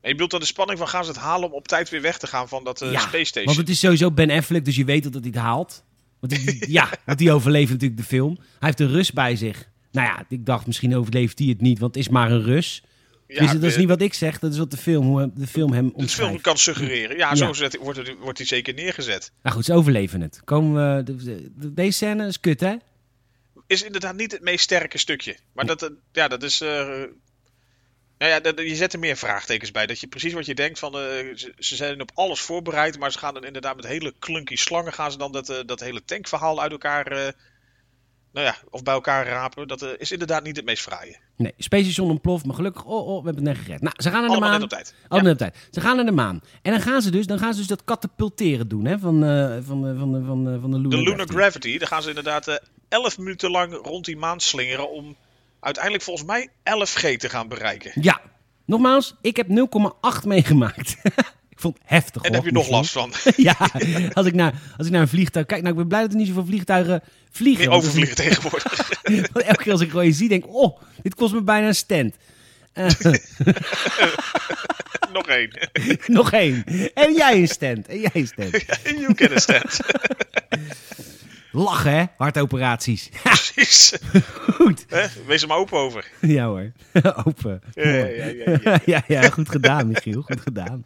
En je bedoelt dan de spanning van gaan ze het halen om op tijd weer weg te gaan van dat eh, Space Station? want het is sowieso Ben Affleck, dus je weet dat hij het haalt. Want die, ja, want die overleeft natuurlijk de film. Hij heeft een Rus bij zich. Nou ja, ik dacht misschien overleeft hij het niet, want het is maar een Rus. Ja, dus dat is niet wat ik zeg, dat is wat de film, de film hem de film kan suggereren. Ja, zo wordt, het, wordt hij zeker neergezet. Nou goed, ze overleven het. Komen we, de- de- de- deze scène is kut, hè? Is inderdaad niet het meest sterke stukje. Maar dat, ja, dat is... eh, nou ja, dat- je zet er meer vraagtekens bij. Dat je precies wat je denkt van... eh, ze, ze zijn op alles voorbereid, maar ze gaan dan inderdaad met hele klunky slangen... gaan ze dan dat, eh, dat hele tankverhaal uit elkaar... nou ja, of bij elkaar rapen. Dat eh, is inderdaad niet het meest fraaie. Nee, Space ontploft, maar gelukkig, oh, oh, we hebben het net gered. Nou, ze gaan naar de maan. net op tijd. Allemaal net op tijd. Ze gaan naar de maan. En dan gaan ze dus, dan gaan ze dus dat katapulteren doen, hè, van, eh, van, van, de- van, de- van de Lunar, De Lunar Gravity. Gravity, daar gaan ze inderdaad eh 11 minuten lang rond die maan slingeren... om uiteindelijk volgens mij 11G te gaan bereiken. Ja, nogmaals, ik heb 0,8 meegemaakt. ik vond het heftig, En hoor, heb je nog last van. ja, als ik, naar, als ik naar een vliegtuig kijk. Nou, ik ben blij dat er niet zoveel vliegtuigen vliegen. Is overvliegen tegenwoordig. Want elke keer als ik gewoon je zie, denk ik, oh, dit kost me bijna een stand. Nog één. nog één. En jij een stand. En jij een stand. you can stand. Lachen, hè? Hartoperaties. Precies. Goed. Hè? Wees er maar open over. Ja hoor. Open. Ja, ja, ja. ja, ja, goed gedaan, Michiel. Goed gedaan.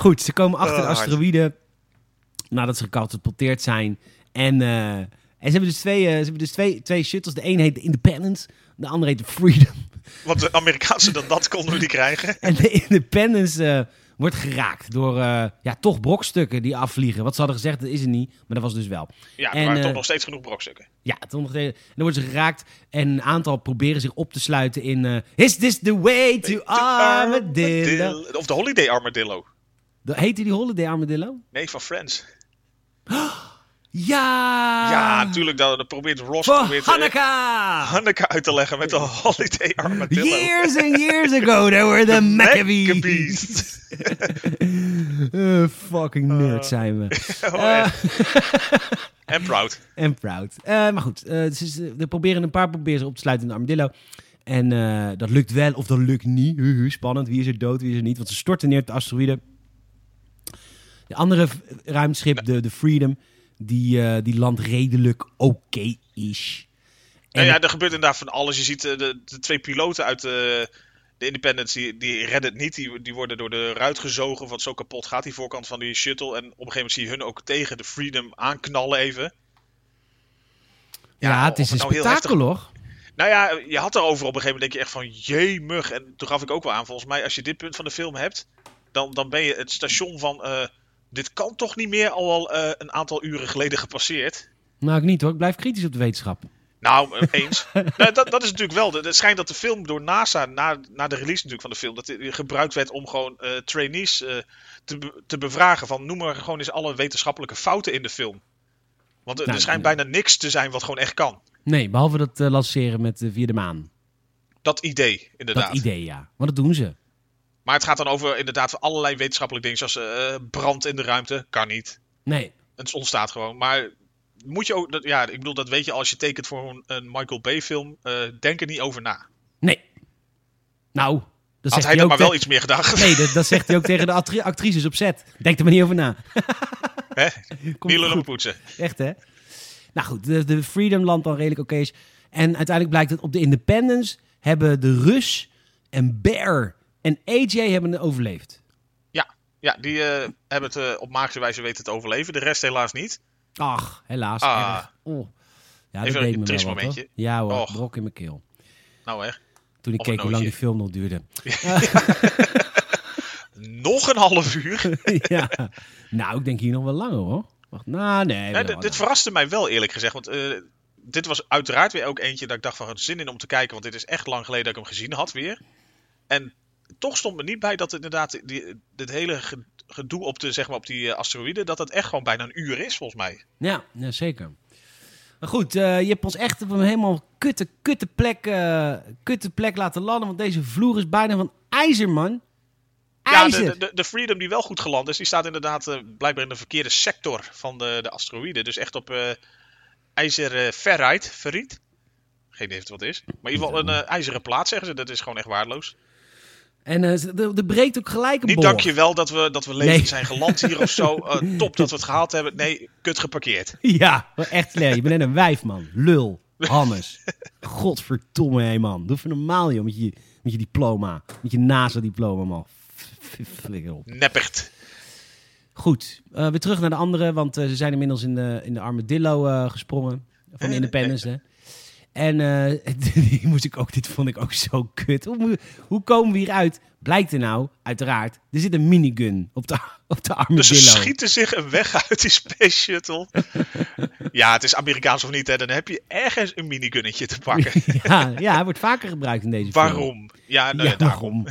Goed, ze komen achter de Oh, hard. asteroïde nadat ze gecatapulteerd zijn. En, eh, en ze hebben dus, twee, eh, ze hebben dus twee, twee shuttles. De een heet de Independence, de andere heet de Freedom. Want de Amerikaanse dan dat konden we niet krijgen. En de Independence eh, wordt geraakt door ja, toch brokstukken die afvliegen. Wat ze hadden gezegd, dat is het niet, maar dat was dus wel. Ja, er En, waren toch nog steeds genoeg brokstukken. Ja, toch nog steeds- en dan worden ze geraakt en een aantal proberen zich op te sluiten in Is this the way to Armadillo? Armadillo. Of de Holiday Armadillo. Heette die Holiday Armadillo? Nee, van Friends. Ja! Ja, natuurlijk. Dat, dat probeert Ross Voor probeert, eh, uit te leggen met de Holiday Armadillo. Years and years ago, there were the Maccabees. Maccabees. Eh, fucking nerd zijn we. Oh, Eh. En Proud. En proud. Eh, maar goed, eh, ze, er proberen een paar proberen op te sluiten in de armadillo. En eh, dat lukt wel of dat lukt niet. Spannend. Wie is er dood, wie is er niet? Want ze storten neer op de asteroïde. De andere ruimteschip, de, de Freedom, die, eh, die landt redelijk oké is. Nou ja, er gebeurt inderdaad van alles. Je ziet eh, de, de twee piloten uit de, de Independence, die, die redden het niet. Die, die worden door de ruit gezogen, want zo kapot gaat die voorkant van die shuttle. En op een gegeven moment zie je hun ook tegen de Freedom aanknallen even. Ja, het is nou spektakel hoor. Nou ja, je had erover op een gegeven moment denk je echt van jemig. En toen gaf ik ook wel aan, volgens mij als je dit punt van de film hebt, dan, dan ben je het station van eh, dit kan toch niet meer al wel eh, een aantal uren geleden gepasseerd. Nou, ik niet hoor. Ik blijf kritisch op de wetenschap. Nou, eh, eens. nou, dat, dat is natuurlijk wel. Het schijnt dat de film door NASA, na, na de release natuurlijk van de film, dat die gebruikt werd om gewoon eh, trainees te, be- te bevragen. Van noem maar gewoon eens alle wetenschappelijke fouten in de film. Want er- Nou, er schijnt bijna niks te zijn wat gewoon echt kan. Nee, behalve dat lanceren met via de maan. Dat idee, inderdaad. Dat idee, ja. Want dat doen ze. Maar het gaat dan over inderdaad allerlei wetenschappelijke dingen, zoals eh, brand in de ruimte. Kan niet. Nee. Het ontstaat gewoon. Maar moet je ook, dat, ja, ik bedoel, dat weet je als je tekent voor een, een Michael Bay film. eh, denk er niet over na. Nee. Nou, dat Had hij ook maar wel iets meer gedacht. Nee, dat, dat zegt hij ook tegen de actri- actrices op set. Denk er maar niet over na. Hè? Niet poetsen. Echt, hè? Nou goed, de, de Freedom land dan redelijk oké is. En uiteindelijk blijkt dat op de Independence hebben de Rus en Bear en AJ hebben het overleefd. Ja, ja die eh, hebben het eh, op magische wijze weten te overleven. De rest helaas niet. Ach, helaas. Ah. erg. Oh. Ja, Even dat een me triest wel wat, momentje. hoor. Ja hoor, Och. brok in mijn keel. Nou echt. Toen ik Of keek hoe lang die film nog duurde. Nog een half uur. ja. Nou, ik denk hier nog wel langer hoor. Wacht, nou nee. Dit, verraste mij wel eerlijk gezegd. Want eh, dit was uiteraard weer ook eentje dat ik dacht van zin in om te kijken. Want dit is echt lang geleden dat ik hem gezien had weer. En toch stond me niet bij dat het inderdaad die, dit hele ge- gedoe op, de, zeg maar, op die eh, asteroïde. Dat het echt gewoon bijna een uur is volgens mij. Ja, ja zeker. Maar goed, eh, je hebt ons echt op een helemaal kutte, kutte plek, eh, kutte plek laten landen. Want deze vloer is bijna van ijzer, man. Ja, IJzer! de, de, de Freedom die wel goed geland is, die staat inderdaad blijkbaar in de verkeerde sector van de, de asteroïde. Dus echt op ijzer ferrite, ferriet. Geen idee of het wat is. Maar in ieder geval een ijzeren plaat zeggen ze. Dat is gewoon echt waardeloos. En eh, ze- er breekt ook gelijk een Niet je wel dat we, dat we levend Nee. zijn geland hier of zo. Eh, top dat we het gehaald hebben. Nee, kut geparkeerd. Ja, echt slecht. Je bent net een wijf, man. Lul. Hannes. Godverdomme, hé, man. Doe even normaal, joh, met je, met je diploma. Met je NASA-diploma, man. Flikker op. Neppert. Goed, eh, weer terug naar de andere, want ze zijn inmiddels in de, in de Armadillo gesprongen. Van de Independence, hè. En eh, die moest ik ook, dit vond ik ook zo kut. Hoe, hoe komen we hieruit? Blijkt er nou, uiteraard, er zit een minigun op de, op de Dus Armadillo. ze schieten zich een weg uit die Space Shuttle. ja, het is Amerikaans of niet, hè? Dan heb je ergens een minigunnetje te pakken. ja, ja, hij wordt vaker gebruikt in deze film. Waarom? Ja, nou Ja, daarom. waarom?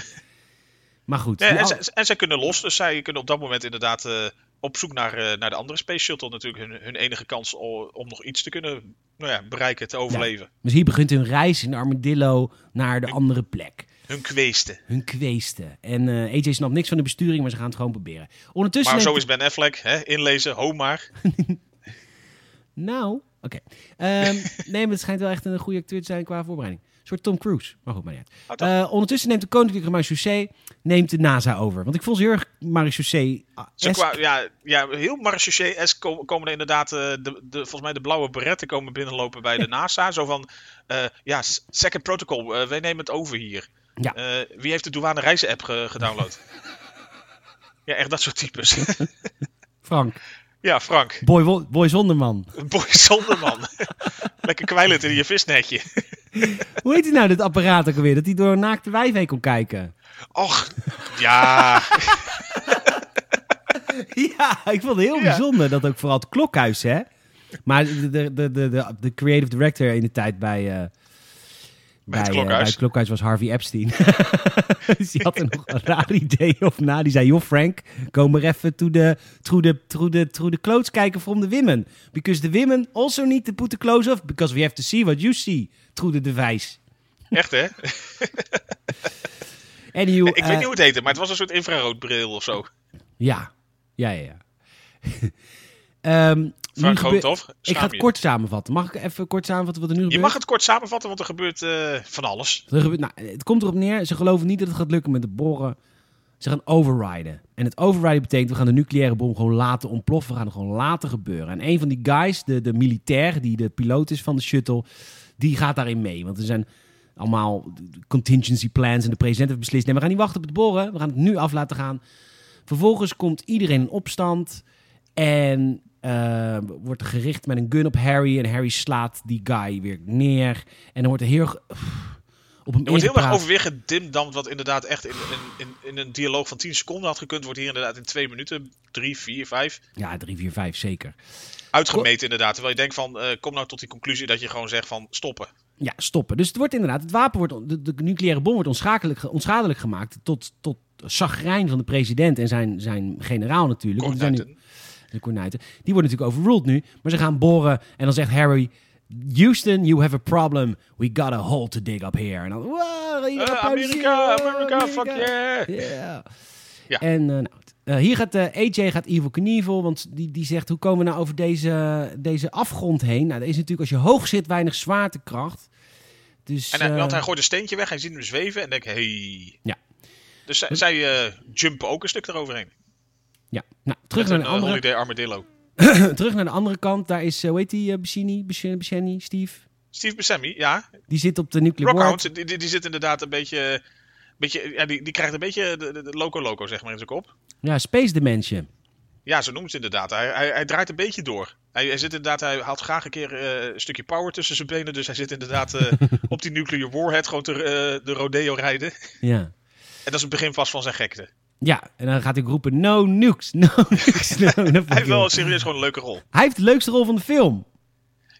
Maar goed. Nee, en, al- ze, en zij kunnen los, dus zij kunnen op dat moment inderdaad eh, op zoek naar, eh, naar de andere Space Shuttle. Natuurlijk hun, hun enige kans om nog iets te kunnen nou ja, bereiken, te overleven. Dus hier begint hun reis in de Armadillo naar de andere plek. Hun kweesten. Hun kweesten. En eh AJ snapt niks van de besturing, maar ze gaan het gewoon proberen. Ondertussen Maar zo is Ben Affleck, hè? inlezen, ho maar. Nou, oké. Ehm, nee, maar het schijnt wel echt een goede acteur te zijn qua voorbereiding. Soort Tom Cruise. Maar goed, maar niet uit. Oh? Eh, ondertussen neemt de Koninklijke Marechaussee neemt de NASA over. Want ik voel ze heel erg Marechaussee... Ja, ja, heel marechaussee komen, komen er inderdaad, eh, de, de, volgens mij de blauwe beretten komen binnenlopen bij de NASA. Zo van, eh, ja, second protocol, wij nemen het over hier. Ja. Wie heeft de douane reizen app ge- gedownload? ja, echt dat soort types. Frank. ja, Frank. Boy, Boy Zonderman. Boy Zonderman. Lekker kwijlend in je visnetje. Hoe heet hij nou, dit apparaat ook alweer? Dat hij door een naakte wijf heen kon kijken. Och, ja. ja, ik vond het heel bijzonder dat ook vooral het klokhuis, hè? Maar de, de, de, de, de creative director in de tijd bij, eh, bij, het eh, klokhuis. bij het klokhuis was Harvey Epstein. dus die had er nog een raar idee of na. Die zei, joh Frank, kom maar even to the, through the, through the, through the clothes kijken from the women. Because the women also need to put the clothes off. Because we have to see what you see through the device. Echt, hè? Anywho, ik eh, weet niet hoe het heette, maar het was een soort infraroodbril of zo. Ja, ja, ja. ja. Ehm, Frank Ik ga het je. kort samenvatten. Mag ik even kort samenvatten wat er nu Je gebeurt? mag het kort samenvatten, want er gebeurt eh, van alles. Er gebeurt, nou, het komt erop neer, ze geloven niet dat het gaat lukken met de boren. Ze gaan overriden. En het overriden betekent, we gaan de nucleaire bom gewoon laten ontploffen. We gaan het gewoon laten gebeuren. En een van die guys, de, de militair, die de piloot is van de shuttle, die gaat daarin mee. Want er zijn allemaal contingency plans en de president heeft beslist, nee, we gaan niet wachten op het boren. We gaan het nu af laten gaan. Vervolgens komt iedereen in opstand en eh, wordt er gericht met een gun op Harry. En Harry slaat die guy weer neer. En dan wordt er heel... op hem Er wordt heel erg ingepraat. over weer gedimdamd, wat inderdaad echt in, in, in, in een dialoog van 10 seconden had gekund, wordt hier inderdaad in 2 minuten, 3, 4, 5 Ja, 3, 4, 5, zeker. uitgemeten inderdaad. Terwijl je denkt van, eh, kom nou tot die conclusie dat je gewoon zegt van stoppen. Ja, stoppen. Dus het wordt inderdaad, het wapen wordt, de, de nucleaire bom wordt onschadelijk gemaakt tot, tot van de president en zijn, zijn generaal natuurlijk. Want de. Die worden natuurlijk overruled nu. Maar ze gaan boren en dan zegt Harry... Houston, you have a problem. We got a hole to dig up here. En dan... Wow, hier Eh, Amerika, Amerika, fuck yeah. Yeah. Ja. En eh, nou, eh, hier gaat eh, AJ gaat Evil Knievel, want die, die zegt... hoe komen we nou over deze, deze afgrond heen? Nou, er is natuurlijk als je hoog zit weinig zwaartekracht. Dus, En hij, want hij gooit een steentje weg, hij ziet hem zweven en denkt, hey. Ja. Dus zij, zij eh, jumpen ook een stuk eroverheen. Ja. nou, terug naar, een de eh, andere, Holiday Armadillo. terug naar de andere kant. Daar is, eh, hoe heet die, Buscini, Buscini, Buscini, Steve? Steve Buscemi, ja. Die zit op de nuclear. Rockhound, die, die, die zit inderdaad een beetje... beetje ja, die, die krijgt een beetje de, loco-loco, zeg maar, in zijn kop. Ja, Space Dimension. Ja, zo noemt ze inderdaad. Hij, hij, hij draait een beetje door. Hij, hij zit inderdaad, hij haalt graag een keer eh, een stukje power tussen zijn benen. Dus hij zit inderdaad eh, op die nuclear warhead gewoon te, eh, de rodeo rijden. Ja. En dat is het begin vast van zijn gekte. Ja, en dan gaat hij roepen, no nukes, no nukes, no. Hij heeft wel heel- serieus gewoon een leuke rol. hij heeft de leukste rol van de film.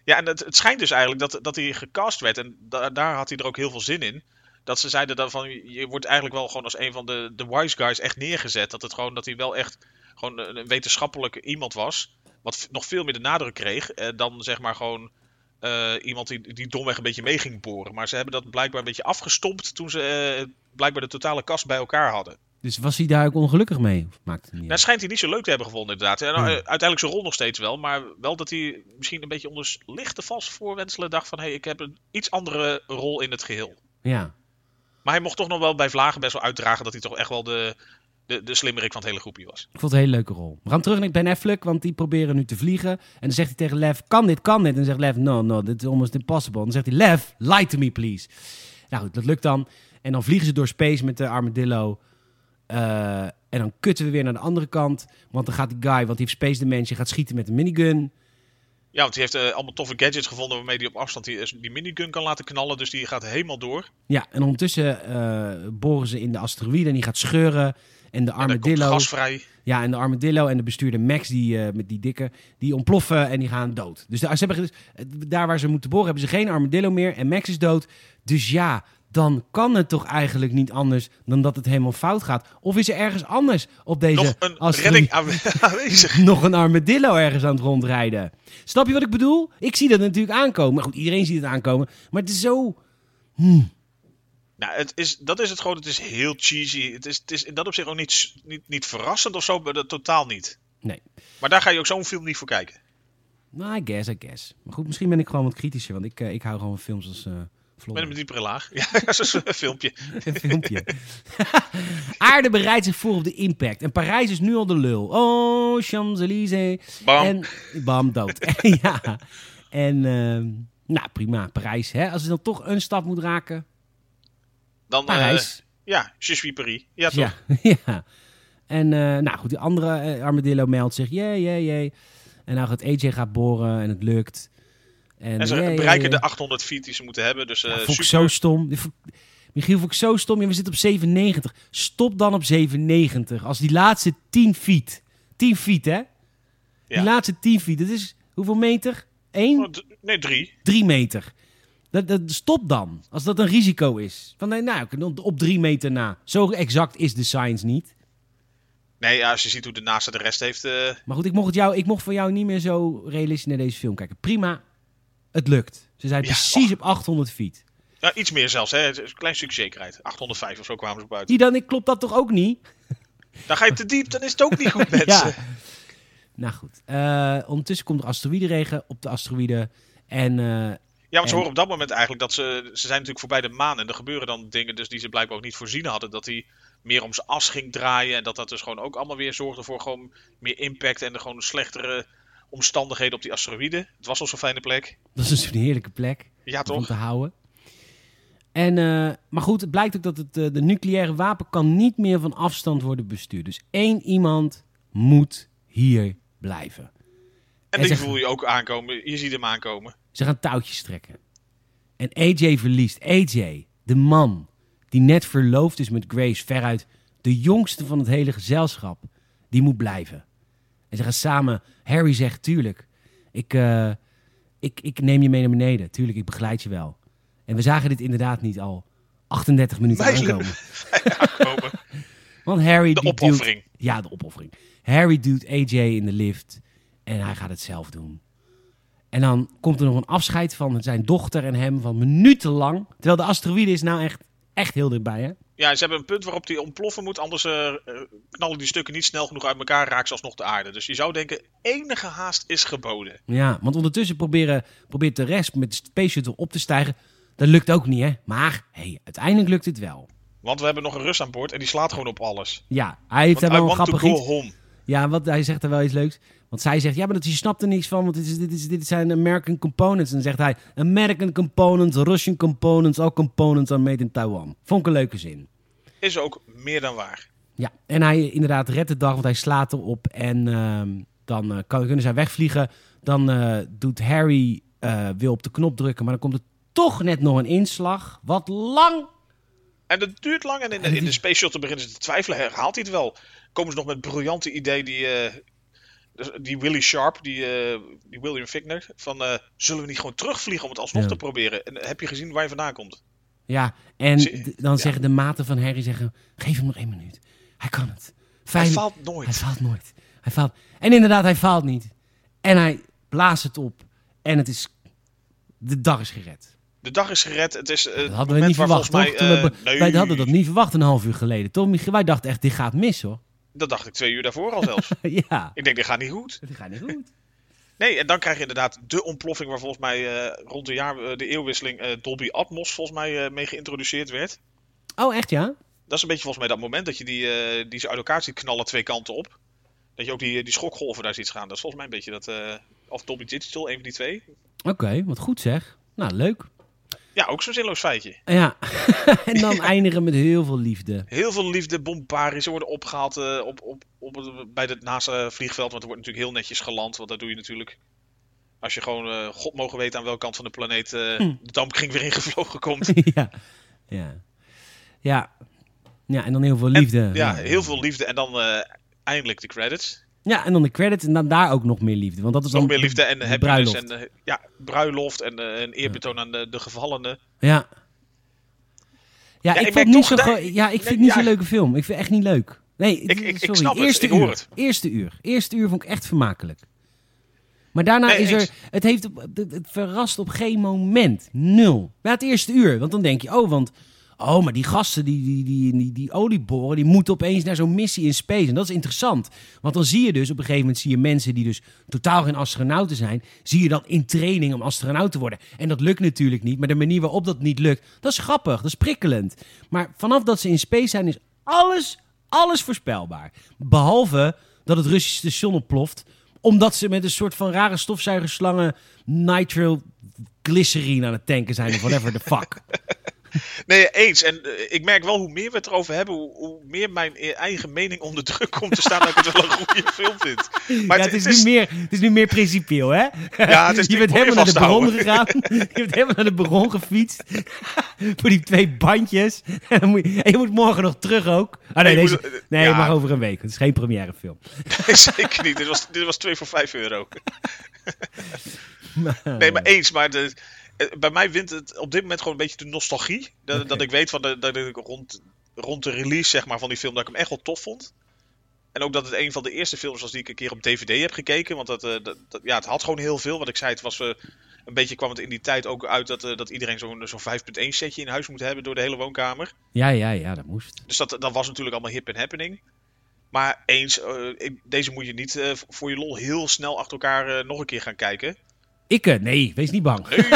Ja, en het, het schijnt dus eigenlijk dat, dat hij gecast werd. En da- daar had hij er ook heel veel zin in. Dat ze zeiden dan van, je wordt eigenlijk wel gewoon als een van de, de wise guys echt neergezet. Dat, het gewoon, dat hij wel echt gewoon een, een wetenschappelijk iemand was. Wat nog veel meer de nadruk kreeg. eh, dan zeg maar gewoon eh, iemand die, die domweg een beetje mee ging boren. Maar ze hebben dat blijkbaar een beetje afgestompt toen ze eh, blijkbaar de totale kast bij elkaar hadden. Dus was hij daar ook ongelukkig mee? Of maakt het niet Nou, schijnt hij niet zo leuk te hebben gevonden, inderdaad. En, Hmm. eh, uiteindelijk zijn rol nog steeds wel, maar wel dat hij misschien een beetje onder lichte valse voorwenselen dacht van... hé, hey, ik heb een iets andere rol in het geheel. Ja. Maar hij mocht toch nog wel bij Vlagen best wel uitdragen dat hij toch echt wel de, de, de slimmerik van het hele groepje was. Ik vond het een hele leuke rol. We gaan terug naar Ben Affleck, want die proberen nu te vliegen. En dan zegt hij tegen Lev, kan dit, kan dit? En dan zegt Lev, no, no, dit is almost impossible. En dan zegt hij, Lev, lie to me, please. Nou goed, dat lukt dan. En dan vliegen ze door space met de armadillo. Eh, en dan kutten we weer naar de andere kant. Want dan gaat die guy, want die heeft Space Dimension, gaat schieten met een minigun. Ja, want hij heeft eh, allemaal toffe gadgets gevonden waarmee hij op afstand die, die minigun kan laten knallen. Dus die gaat helemaal door. Ja, en ondertussen eh, boren ze in de asteroïde en die gaat scheuren. En de En armadillo... vrij. Ja, en de armadillo en de bestuurder Max, die, eh, met die dikke, die ontploffen en die gaan dood. Dus daar, ze hebben, dus, eh, daar waar ze moeten boren, hebben ze geen armadillo meer en Max is dood. Dus ja, dan kan het toch eigenlijk niet anders dan dat het helemaal fout gaat. Of is er ergens anders op deze Nog een redding aanwezig. nog een armadillo ergens aan het rondrijden? Snap je wat ik bedoel? Ik zie dat natuurlijk aankomen. Maar goed, iedereen ziet het aankomen. Maar het is zo... Nou, het is, dat is het gewoon. Het is heel cheesy. Het is, het is in dat opzicht ook niet, niet, niet verrassend of zo, dat totaal niet. Nee. Maar daar ga je ook zo'n film niet voor kijken. Nou, I guess, I guess. Maar goed, misschien ben ik gewoon wat kritischer. Want ik, eh, ik hou gewoon van films als... eh. Met een diepere laag. Ja, een filmpje. Een filmpje. Aarde bereidt zich voor op de impact. En Parijs is nu al de lul. Oh, Champs-Élysées. Bam. En bam, dood. ja. En, ehm, nou prima, Parijs. Hè? Als je dan toch een stad moet raken, Dan, eh, Parijs. ja, je suis Paris. Ja, toch? ja. ja. En, eh, nou goed, die andere eh, armadillo meldt zich. Jee, jee, jee. En nou gaat AJ gaat boren en het lukt. En, En ze jee, bereiken de 800 feet die ze moeten hebben. Dus eh Ja, vond ik zo stom. Michiel, vond ik zo stom. Ja, we zitten op 97. Stop dan op 97. Als die laatste 10 feet 10 feet, hè? Die Ja. laatste 10 feet, dat is hoeveel meter? 1? Oh, d- Nee, drie. 3 meter. Dat, dat, stop dan, als dat een risico is. Van, nee, nou, op- op 3 meter na. Zo exact is de science niet. Nee, ja, als je ziet hoe de NASA de rest heeft. eh, Maar goed, ik mocht, jou, ik mocht van jou niet meer zo realistisch naar deze film kijken. Prima, het lukt. Ze zijn Ja, precies op 800 feet. ja, iets meer zelfs, hè. Een klein stukje zekerheid. 805 of zo kwamen ze uit. Die dan, ik klopt dat toch ook niet? Dan ga je te diep, dan is het ook niet goed, mensen. Ja. Nou goed, eh, ondertussen komt er asteroïdenregen op de asteroïden. En eh, Ja, want ze En- horen op dat moment eigenlijk dat ze... Ze zijn natuurlijk voorbij de maan en er gebeuren dan dingen dus die ze blijkbaar ook niet voorzien hadden. Dat hij meer om zijn as ging draaien en dat dat dus gewoon ook allemaal weer zorgde voor gewoon meer impact en de gewoon slechtere omstandigheden op die asteroïden. Het was al zo'n fijne plek. dat is dus een heerlijke plek Ja, om toch? te houden. En, eh, maar goed, het blijkt ook dat het, eh, de nucleaire wapen kan niet meer van afstand worden bestuurd. Dus één iemand moet hier blijven. En zeg- voel je ook aankomen. Je ziet hem aankomen. Ze gaan touwtjes trekken. En AJ verliest. AJ, de man die net verloofd is met Grace, veruit de jongste van het hele gezelschap, die moet blijven. En ze gaan samen. Harry zegt: Tuurlijk, ik, eh, ik, ik neem je mee naar beneden. Tuurlijk, ik begeleid je wel. En we zagen dit inderdaad niet al 38 minuten aankomen. aankomen. Want Harry. De opoffering. Duwt, ja, de opoffering. Harry duwt AJ in de lift. En hij gaat het zelf doen. En dan komt er nog een afscheid van zijn dochter en hem van minutenlang. Terwijl de asteroïde is nou echt, echt heel dichtbij, hè? Ja, ze hebben een punt waarop die ontploffen moet. Anders eh, eh, knallen die stukken niet snel genoeg uit elkaar. Raken ze alsnog de aarde. Dus je zou denken, enige haast is geboden. Ja, want ondertussen proberen, probeert de rest met de Space Shuttle op te stijgen. Dat lukt ook niet, hè? Maar, hey, uiteindelijk lukt het wel. Want we hebben nog een Rus aan boord en die slaat gewoon op alles. Ja, hij heeft Want daar wel een want grappig iets. Ja, wat, hij zegt er wel iets leuks. Want zij zegt, ja, maar dat, je snapt er niks van, want dit, is, dit, is, dit zijn American components. En dan zegt hij, American components, Russian components, all components are made in Taiwan. Vond ik een leuke zin. Is ook meer dan waar. Ja, en hij inderdaad redt de dag, want hij slaat erop. En ehm, dan eh, kan, kunnen zij wegvliegen. Dan eh, doet Harry, eh, wil op de knop drukken, maar dan komt er toch net nog een inslag. Wat lang. En dat duurt lang. En in, En de- in de Space Shuttle beginnen ze te twijfelen. Herhaalt hij het wel? Komen ze nog met briljante idee die, die Willie Sharp, die, eh, die William Fickner, van eh, zullen we niet gewoon terugvliegen om het alsnog Ja. te proberen? En heb je gezien waar je vandaan komt? Ja, en Zie- dan ja. zeggen de maten van Harry, zeggen, geef hem nog één minuut. Hij kan het. Hij faalt Hij nooit. faalt nooit. Hij faalt. En inderdaad, hij faalt niet. En hij blaast het op. En het is... De dag is gered. De dag is gered. Het is eh, Dat hadden we niet verwacht, toch? volgens Toen mij, we eh, be- nee, Wij hadden dat niet verwacht een half uur geleden. Toch? Wij dachten echt, dit gaat mis, hoor. Dat dacht ik twee uur daarvoor al zelfs. ja. ik denk, dit gaat niet goed. Dit gaat niet goed. Nee, en dan krijg je inderdaad de ontploffing waar volgens mij eh, rond de, jaar, eh, de eeuwwisseling eh, Dolby Atmos volgens mij mee geïntroduceerd werd. Oh, echt ja? Dat is een beetje volgens mij dat moment dat je die, die ze uit elkaar ziet knallen twee kanten op. Dat je ook die, die schokgolven daar ziet gaan. Dat is volgens mij een beetje dat... of Dolby Digital, een van die twee. Oké, wat goed zeg. Nou, leuk. Ja, ook zo'n zinloos feitje. Ja. en dan eindigen met heel veel liefde. Heel veel liefde, bombardie. Ze worden opgehaald eh, op, op, op, het- bij het NASA-vliegveld. Want er wordt natuurlijk heel netjes geland. Want dat doe je natuurlijk... Als je gewoon, eh, god mogen weten aan welke kant van de planeet eh, Hm. de dampkring weer ingevlogen komt. ja. Ja. Ja. Ja, en dan heel veel liefde. Ja, heel veel liefde. En dan eh, eindelijk de credits. Ja, en dan de credits en dan daar ook nog meer liefde. Want dat is Nog dan meer liefde en de happiness. bruiloft. En, eh, ja, bruiloft en eh, een eerbetoon aan de, de gevallenen. Ja. Ja, Ja, ik, merk niet zo ja, ik vind nee, het niet zo'n leuke film. Ik vind het echt niet leuk. Nee, Ik- sorry. snap het, Eerste hoor uur. het. Eerste uur. Eerste uur vond ik echt vermakelijk. Maar daarna Nee, is er... Het, heeft, het, het verrast op geen moment. Nul. Bij het eerste uur. Want dan denk je, oh, want... Oh, maar die gasten, die, die, die, die, die olieboren, die moeten opeens naar zo'n missie in space. En dat is interessant. Want dan zie je dus, op een gegeven moment zie je mensen die dus totaal geen astronauten zijn, zie je dan in training om astronaut te worden. En dat lukt natuurlijk niet, maar de manier waarop dat niet lukt, dat is grappig, dat is prikkelend. Maar vanaf dat ze in space zijn, is alles, alles voorspelbaar. Behalve dat het Russische station ontploft, omdat ze met een soort van rare stofzuigerslangen nitroglycerine aan het tanken zijn of whatever the fuck. Nee, eens. En eh, ik merk wel hoe meer we het erover hebben, hoe, hoe meer mijn e- eigen mening onder druk komt te staan dat ik het wel een goede film vind. Maar ja, het, is Nu meer, het is nu meer principieel, hè? Ja, het is je bent helemaal naar de bron gegaan. je bent helemaal naar de bron gefietst. Voor die twee bandjes. En, moet je, en je moet morgen nog terug ook. Ah, nee, Nee, je deze, moet- nee ja. maar over een week. Het is geen première film. Nee, zeker niet. Dit was, dit was 2 voor 5 euro. Nee, maar eens. Maar de, eh, bij mij wint het op dit moment gewoon een beetje de nostalgie. Dat, dat ik weet van de, dat ik rond, rond de release zeg maar, van die film dat ik hem echt wel tof vond. En ook dat het een van de eerste films was die ik een keer op DVD heb gekeken. Want dat, eh, dat, dat- ja, het had gewoon heel veel. Wat ik zei, het was eh, een beetje kwam het in die tijd ook uit dat, eh, dat iedereen zo'n zo'n 5.1 setje in huis moet hebben door de hele woonkamer. Ja, ja, ja, dat moest. Dus dat, dat was natuurlijk allemaal hip en happening. Maar eens, eh, deze moet je niet eh, voor je lol heel snel achter elkaar eh, nog een keer gaan kijken. Ik, eh, nee, wees niet bang. Nee.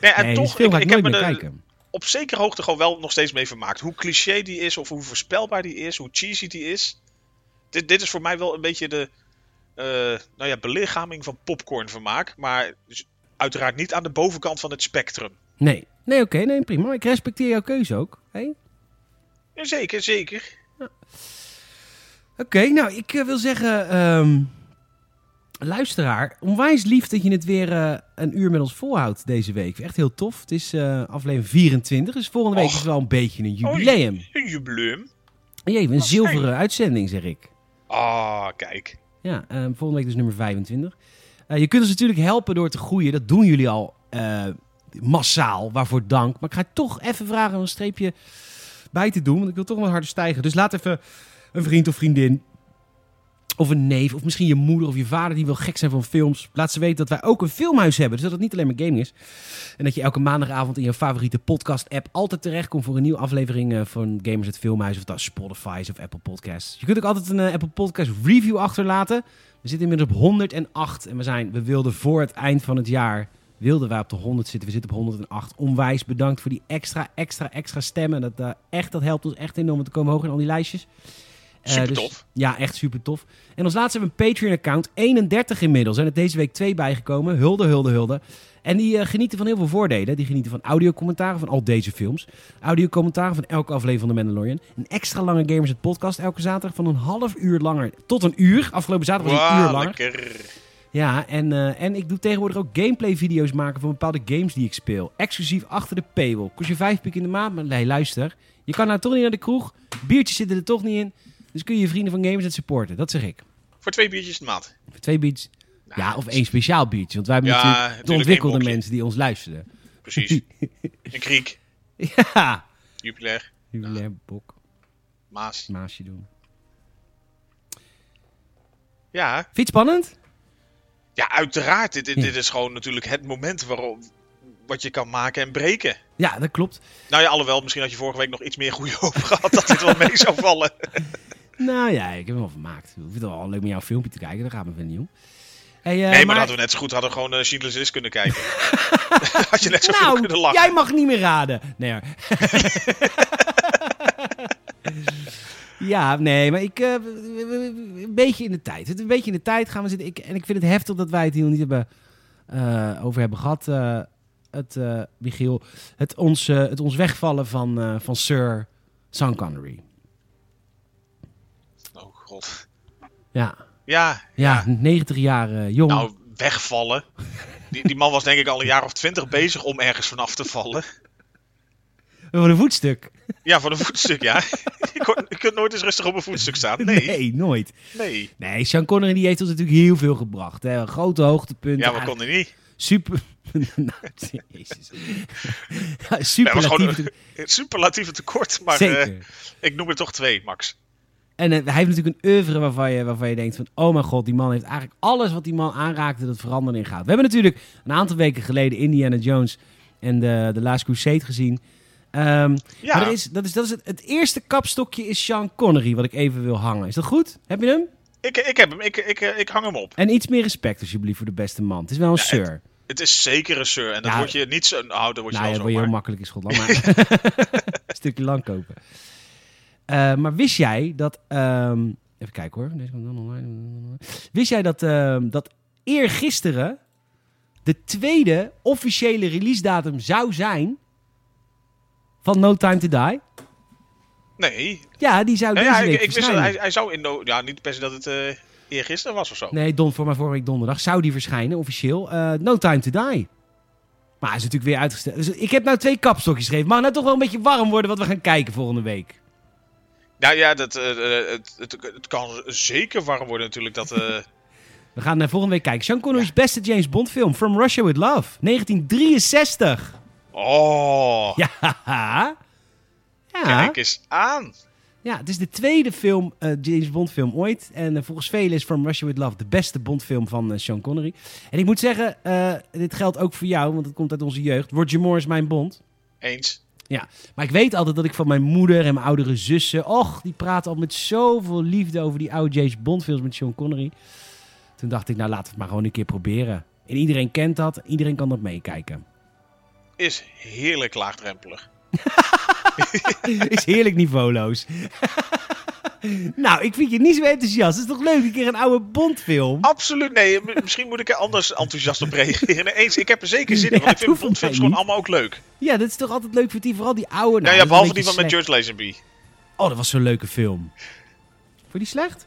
nee, en nee, toch, film ik, ik, ik heb me er kijken. op zekere hoogte gewoon wel nog steeds mee vermaakt. Hoe cliché die is, of hoe voorspelbaar die is, hoe cheesy die is. Dit, dit is voor mij wel een beetje de eh, nou ja, belichaming van popcornvermaak. Maar dus uiteraard niet aan de bovenkant van het spectrum. Nee, nee oké, nee, prima. Ik respecteer jouw keuze ook. Hey? Zeker, zeker. Oké, nou, ik eh, wil zeggen, ehm, luisteraar, onwijs lief dat je het weer eh, een uur met ons volhoudt deze week. Echt heel tof. Het is eh, aflevering 24, dus volgende week Och. is wel een beetje een jubileum. Een jubileum. Jee, een zilveren uitzending, zeg ik. Ah, kijk. Ja, eh, volgende week dus nummer 25. Eh, je kunt ons natuurlijk helpen door te groeien. Dat doen jullie al massaal. Waarvoor dank. Maar ik ga toch even vragen om een streepje bij te doen. Want ik wil toch wat harder stijgen. Dus laat even een vriend of vriendin. Of een neef. Of misschien je moeder of je vader die wil gek zijn van films. Laat ze weten dat wij ook een filmhuis hebben. Dus dat het niet alleen maar gaming is. En dat je elke maandagavond in je favoriete podcast app altijd terechtkomt voor een nieuwe aflevering eh, van Gamers het Filmhuis. Of dat Spotify of Apple Podcasts. Je kunt ook altijd een eh, Apple Podcast review achterlaten. We zitten inmiddels op 108 en we zijn, we wilden voor het eind van het jaar, wilden wij op de 100 zitten. We zitten op 108. Onwijs bedankt voor die extra, extra, extra stemmen. Dat, eh, echt, dat helpt ons echt enorm om te komen hoger in al die lijstjes. Eh, Super dus- tof. ja, echt super tof. En als laatste hebben we een Patreon-account. 31 inmiddels. Zijn er deze week twee bijgekomen. Hulde, hulde, hulde. En die eh, genieten van heel veel voordelen. Die genieten van audiocommentaren van al deze films. Audiocommentaren van elke aflevering van The Mandalorian. Een extra lange Gamers het podcast elke zaterdag van een half uur langer tot een uur. Afgelopen zaterdag was het een uur langer. lekker. Ja, en, eh, en ik doe tegenwoordig ook gameplay-video's maken van bepaalde games die ik speel. Exclusief achter de paywall. Kost je vijf piek in de maand, maar nee, luister. Je kan nou toch niet naar de kroeg. Biertjes zitten er toch niet in. Dus kun je je vrienden van Gamers het supporten. Dat zeg ik. Voor twee biertjes de maand. Voor twee. Nou, Ja, of één speciaal biertje. Want wij hebben Ja, natuurlijk de ontwikkelde mensen die ons luisteren. Precies. Een kriek, ja. Jupiler, Jubilair bok. Maas. Maasje doen. Ja, Vind je het spannend? ja uiteraard. Dit, dit, Ja. dit is gewoon natuurlijk het moment waarop wat je kan maken en breken. Ja, dat klopt. Nou ja, alhoewel, misschien had je vorige week nog iets meer goede hoop gehad dat dit wel mee zou vallen. Nou ja, ik heb hem wel vermaakt. Ik vind het wel leuk om jouw filmpje te kijken. Daar gaat me verder niet om. Hey, eh, nee, maar, hadden we net zo goed hadden we gewoon uh, Schindler's List kunnen kijken. had je net zo veel kunnen Nou, lachen. jij mag niet meer raden. Nee hoor. ja, nee, maar ik... eh, een beetje in de tijd. Het- Een beetje in de tijd gaan we zitten. Ik, en ik vind het heftig dat wij het hier nog niet hebben, eh, over hebben gehad. eh, het, eh, Michiel. Het ons, eh, het ons wegvallen van, eh, van Sir Sean Connery. God. Ja, Ja, ja, 90 jaar eh, jong. nou wegvallen. Die, die man was denk ik al een jaar of twintig bezig om ergens vanaf te vallen. Voor een voetstuk. Ja, voor een voetstuk, ja. je, kon- je kunt nooit eens rustig op een voetstuk staan. Nee, nee nooit. nee. Nee, Sean Connery die heeft ons natuurlijk heel veel gebracht. Hè. Een grote hoogtepunten. Ja, we konden niet. Super. nou, jezus. ja, superlatieve gewoon een superlatieve tekort, maar eh, ik noem er toch twee, Max. En hij heeft natuurlijk een oeuvre waarvan je, waarvan je denkt van... Oh mijn god, die man heeft eigenlijk alles wat die man aanraakte... dat veranderde in gaat. We hebben natuurlijk een aantal weken geleden... Indiana Jones en de, de Last Crusade gezien. Ehm, Ja, Maar is, dat is, dat is het, het eerste kapstokje is Sean Connery... wat ik even wil hangen. Is dat goed? Heb je hem? ik, ik heb hem. Ik, ik, ik hang hem op. En iets meer respect alsjeblieft voor de beste man. Het is wel een Ja, sir. Het is zeker een sir. En dat Ja. word je niet zo... Nou, dat word je Nou ja, word je heel makkelijk in Schotland. Maar een stukje lang kopen. Eh, maar wist jij dat... ehm, even kijken hoor. Deze komt dan online. Wist jij dat, ehm dat eergisteren de tweede officiële release datum zou zijn van No Time To Die? Nee. Ja, die zou deze ja, week ik, ik wist dat hij, hij zou in... No, ja, niet per se dat het uh, eergisteren was of zo. Nee, don, voor mij vorige week donderdag zou die verschijnen, officieel. Uh, no Time To Die. Maar hij is natuurlijk weer uitgesteld. Dus ik heb nou twee kapstokjes gegeven. Mag nou toch wel een beetje warm worden wat we gaan kijken volgende week? Nou ja, dat, uh, het, het, het, kan zeker warm worden natuurlijk. Dat, We gaan uh, volgende week kijken. Sean Connery's beste James Bond film, From Russia With Love, 1963. Oh. Ja. ja. Kijk eens aan. Ja, het is de tweede film, uh, James Bond film ooit. En uh, volgens velen is From Russia With Love de beste Bond film van uh, Sean Connery. En ik moet zeggen, dit geldt ook voor jou, want het komt uit onze jeugd. Roger Moore is mijn Bond. Eens. Ja, maar ik weet altijd dat ik van mijn moeder en mijn oudere zussen... Och, die praten al met zoveel liefde over die oude James Bond films met Sean Connery. Toen dacht ik, nou laten we het maar gewoon een keer proberen. En iedereen kent dat, iedereen kan dat meekijken. Is heerlijk laagdrempelig. is heerlijk niveauloos. nou, ik vind je niet zo enthousiast. Het is toch leuk, een keer een oude Bondfilm? Absoluut, nee. Misschien moet ik er anders enthousiast op reageren. Eens, ik heb er zeker zin in, want ik vind Bondfilms gewoon allemaal ook leuk. Ja, dat is toch altijd leuk voor die, vooral die oude... Nou, ja, ja behalve die van met George Lazenby. Oh, dat was zo'n leuke film. Vond je die slecht?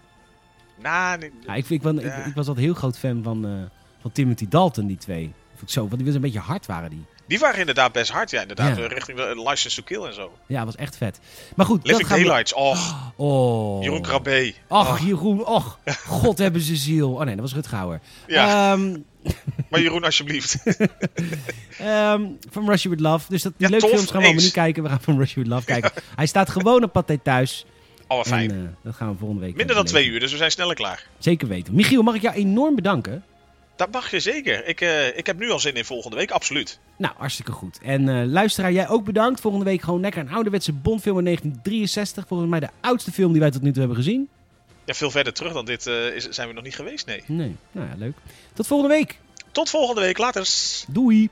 Nou, nee, ja, ik, ik, ik, ik, was altijd heel groot fan van, uh, van Timothy Dalton, die twee. Vond ik zo, want die was een beetje hard waren die. Die waren inderdaad best hard, ja, inderdaad. Ja. Richting de License to Kill en zo. Ja, was echt vet. Maar goed, Living Daylights, we... oh. oh. Jeroen Krabbe. Oh. Jeroen, och. God hebben ze ziel. Oh nee, dat was Rutgauer. Ja. Um... maar Jeroen, alsjeblieft. um, From Russia With Love. Dus dat, die ja, leuke films gaan we allemaal niet kijken. We gaan From Russia With Love kijken. Ja. Hij staat gewoon op Pathé thuis. Oh, fijn. En, uh, dat gaan we volgende week Minder dan twee uur, dus we zijn sneller klaar. Zeker weten. Michiel, mag ik jou enorm bedanken? Dat mag je zeker. Ik, uh, ik heb nu al zin in volgende week, absoluut. Nou, hartstikke goed. En uh, luisteraar, jij ook bedankt. Volgende week gewoon lekker een ouderwetse Bondfilm in 1963. Volgens mij de oudste film die wij tot nu toe hebben gezien. Ja, veel verder terug dan dit uh, is, zijn we nog niet geweest, nee. Nee, nou ja, leuk. Tot volgende week. Tot volgende week, later. Doei.